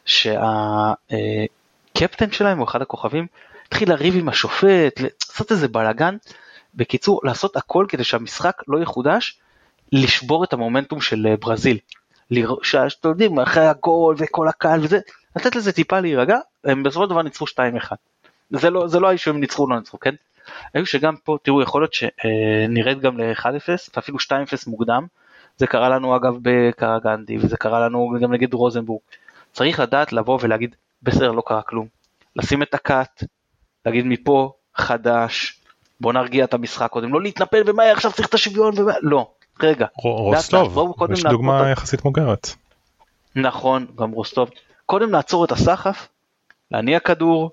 שהקפטן שלהם הוא אחד הכוכבים התחיל לריב עם השופט, לעשות איזה בלאגן בקיצור, לעשות הכל כדי שהמשחק לא יחודש, לשבור את המומנטום של אה, ברזיל. שאתם יודעים, אחרי הגול וכל הקהל וזה, לתת לזה טיפה להירגע, הם בסופו של דבר ניצחו 2-1. זה לא, זה לא היו שהם ניצחו או לא ניצחו, כן? היו שגם פה, תראו, יכול להיות שנרד גם ל-1-0, ואפילו 2-0 מוקדם. זה קרה לנו אגב בקרגנדי, וזה קרה לנו גם נגד רוזנבורג. צריך לדעת לבוא ולהגיד, בסדר, לא קרה כלום. לשים את הקאט, להגיד מפה, חדש, בוא נרגיע את המשחק קודם, לא להתנפל ומה עכשיו צריך את השוויון ומה, לא, רגע. רוסטוב, יש דוגמה יחסית מוגרת. נכון, גם רוסטוב. קודם לעצור את הסחף, להניע כדור,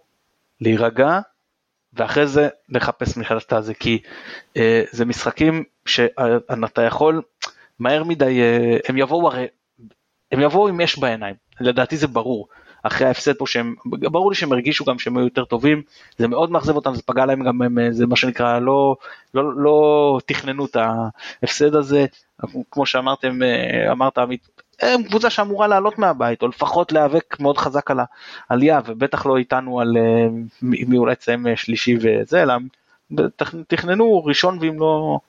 להירגע, ואחרי זה לחפש מחדש את הזה, כי אה, זה משחקים שאתה יכול מהר מדי, אה, הם יבואו הרי, הם יבואו עם אש בעיניים, לדעתי זה ברור. אחרי ההפסד פה שהם, ברור לי שהם הרגישו גם שהם היו יותר טובים, זה מאוד מאכזב אותם, זה פגע להם גם, הם, זה מה שנקרא, לא, לא, לא תכננו את ההפסד הזה, כמו שאמרתם, אה, אמרת עמית, הם קבוצה שאמורה לעלות מהבית, או לפחות להיאבק מאוד חזק על העלייה, ובטח לא איתנו על אה, מי אולי תסיים אה, שלישי וזה, אלא תכננו ראשון ואם לא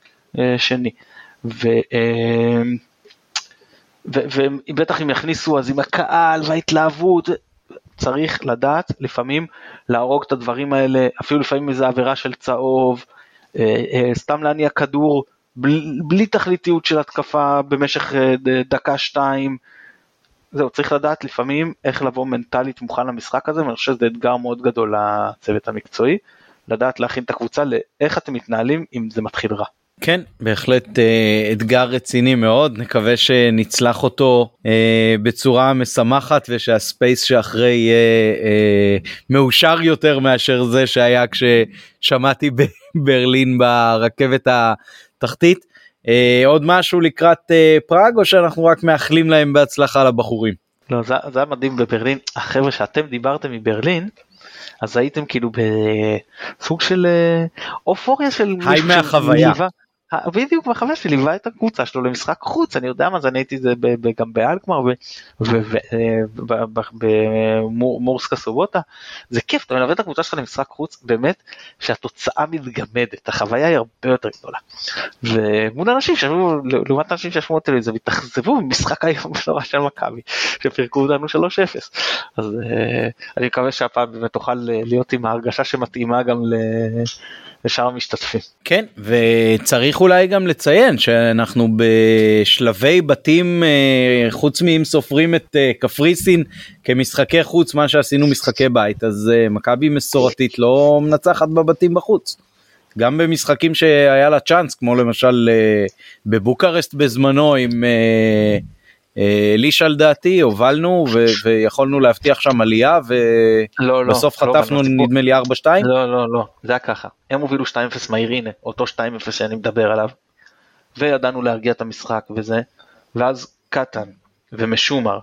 שני. ובטח אם יכניסו אז עם הקהל וההתלהבות, צריך לדעת לפעמים להרוג את הדברים האלה, אפילו לפעמים איזה עבירה של צהוב, סתם להניע כדור בלי, בלי תכליתיות של התקפה במשך דקה שתיים. זהו, צריך לדעת לפעמים איך לבוא מנטלית מוכן למשחק הזה, ואני חושב שזה אתגר מאוד גדול לצוות המקצועי, לדעת להכין את הקבוצה לאיך אתם מתנהלים אם זה מתחיל רע. כן, בהחלט אה, אתגר רציני מאוד, נקווה שנצלח אותו אה, בצורה משמחת ושהספייס שאחרי יהיה אה, מאושר יותר מאשר זה שהיה כששמעתי בברלין ברכבת התחתית. אה, עוד משהו לקראת אה, פראג או שאנחנו רק מאחלים להם בהצלחה לבחורים? לא, זה, זה היה מדהים בברלין, החבר'ה שאתם דיברתם מברלין, אז הייתם כאילו בסוג של אה, אופוריה של... היי מהחוויה. בדיוק בחוויה שלי ליווה את הקבוצה שלו למשחק חוץ אני יודע מה זה אני הייתי זה גם באלקמר במורסקה סובוטה זה כיף אתה מלווה את הקבוצה שלך למשחק חוץ באמת שהתוצאה מתגמדת החוויה היא הרבה יותר גדולה. ומול אנשים שישבו לעומת אנשים שישבו בטלוויזיה והתאכזבו במשחק היום נורא של מכבי שפירקו אותנו 3-0 אז אה, אני מקווה שהפעם באמת תוכל להיות עם ההרגשה שמתאימה גם לשאר המשתתפים. כן וצריך אולי גם לציין שאנחנו בשלבי בתים אה, חוץ מאם סופרים את אה, קפריסין כמשחקי חוץ מה שעשינו משחקי בית אז אה, מכבי מסורתית לא מנצחת בבתים בחוץ. גם במשחקים שהיה לה צ'אנס כמו למשל בבוקרסט בזמנו עם לישה לדעתי הובלנו ויכולנו להבטיח שם עלייה ובסוף לא, לא, חטפנו לא, נדמה לי 4-2. לא לא לא זה היה ככה הם הובילו 2-0 מהיר הנה אותו 2-0 שאני מדבר עליו. וידענו להרגיע את המשחק וזה ואז קטן ומשומר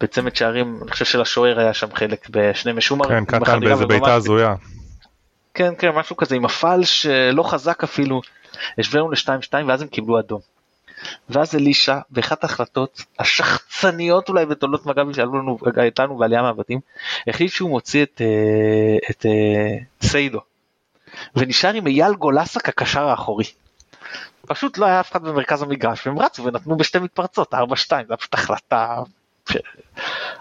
בצמד שערים אני חושב שלשוער היה שם חלק בשני משומר. כן קטן באיזה בעיטה הזויה. כן כן משהו כזה עם הפעל שלא חזק אפילו. השווינו ל-2-2 ואז הם קיבלו אדום. ואז אלישע באחת ההחלטות השחצניות אולי בתולדות מכבי שעלו לנו איתנו בעלייה מהבתים החליט שהוא מוציא את, אה, את, את אה, סיידו ונשאר עם אייל גולסק הקשר האחורי. פשוט לא היה אף אחד במרכז המגרש והם רצו ונתנו בשתי מתפרצות 4-2 זה היה פשוט החלטה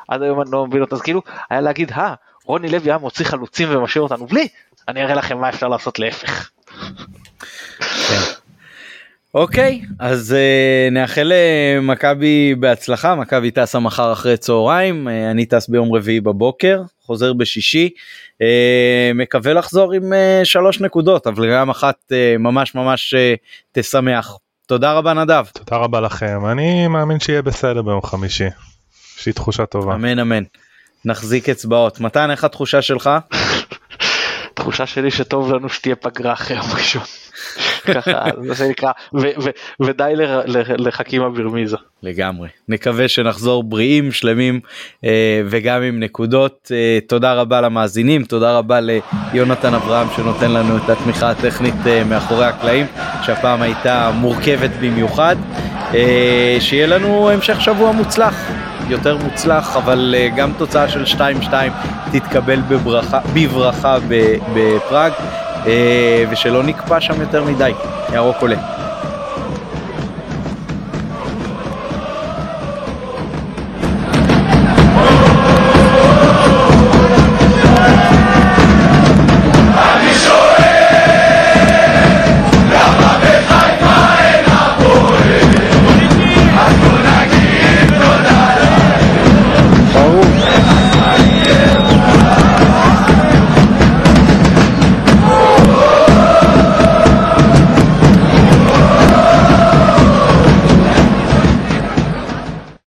עד היום אני לא מבין אותה אז כאילו היה להגיד אה רוני לוי היה מוציא חלוצים ומשאיר אותנו בלי אני אראה לכם מה אפשר לעשות להפך. כן. אוקיי אז uh, נאחל למכבי בהצלחה. מכבי טסה מחר אחרי צהריים uh, אני טס ביום רביעי בבוקר חוזר בשישי. uh, מקווה לחזור עם uh, שלוש נקודות אבל גם אחת uh, ממש ממש uh, תשמח. תודה רבה נדב. תודה רבה לכם. אני מאמין שיהיה בסדר ביום חמישי. יש לי תחושה טובה. אמן אמן. נחזיק אצבעות. מתן איך התחושה שלך? תחושה שלי שטוב לנו שתהיה פגרה אחרי יום ראשון. ככה זה נקרא ודי לחכימה ברמיזה. לגמרי נקווה שנחזור בריאים שלמים אה, וגם עם נקודות אה, תודה רבה למאזינים תודה רבה ליונתן אברהם שנותן לנו את התמיכה הטכנית אה, מאחורי הקלעים שהפעם הייתה מורכבת במיוחד שיהיה לנו המשך שבוע מוצלח יותר מוצלח אבל גם תוצאה של 2-2 תתקבל בברכה, בברכה בפראג. אה, ושלא נקפא שם יותר מדי, ירוק עולה.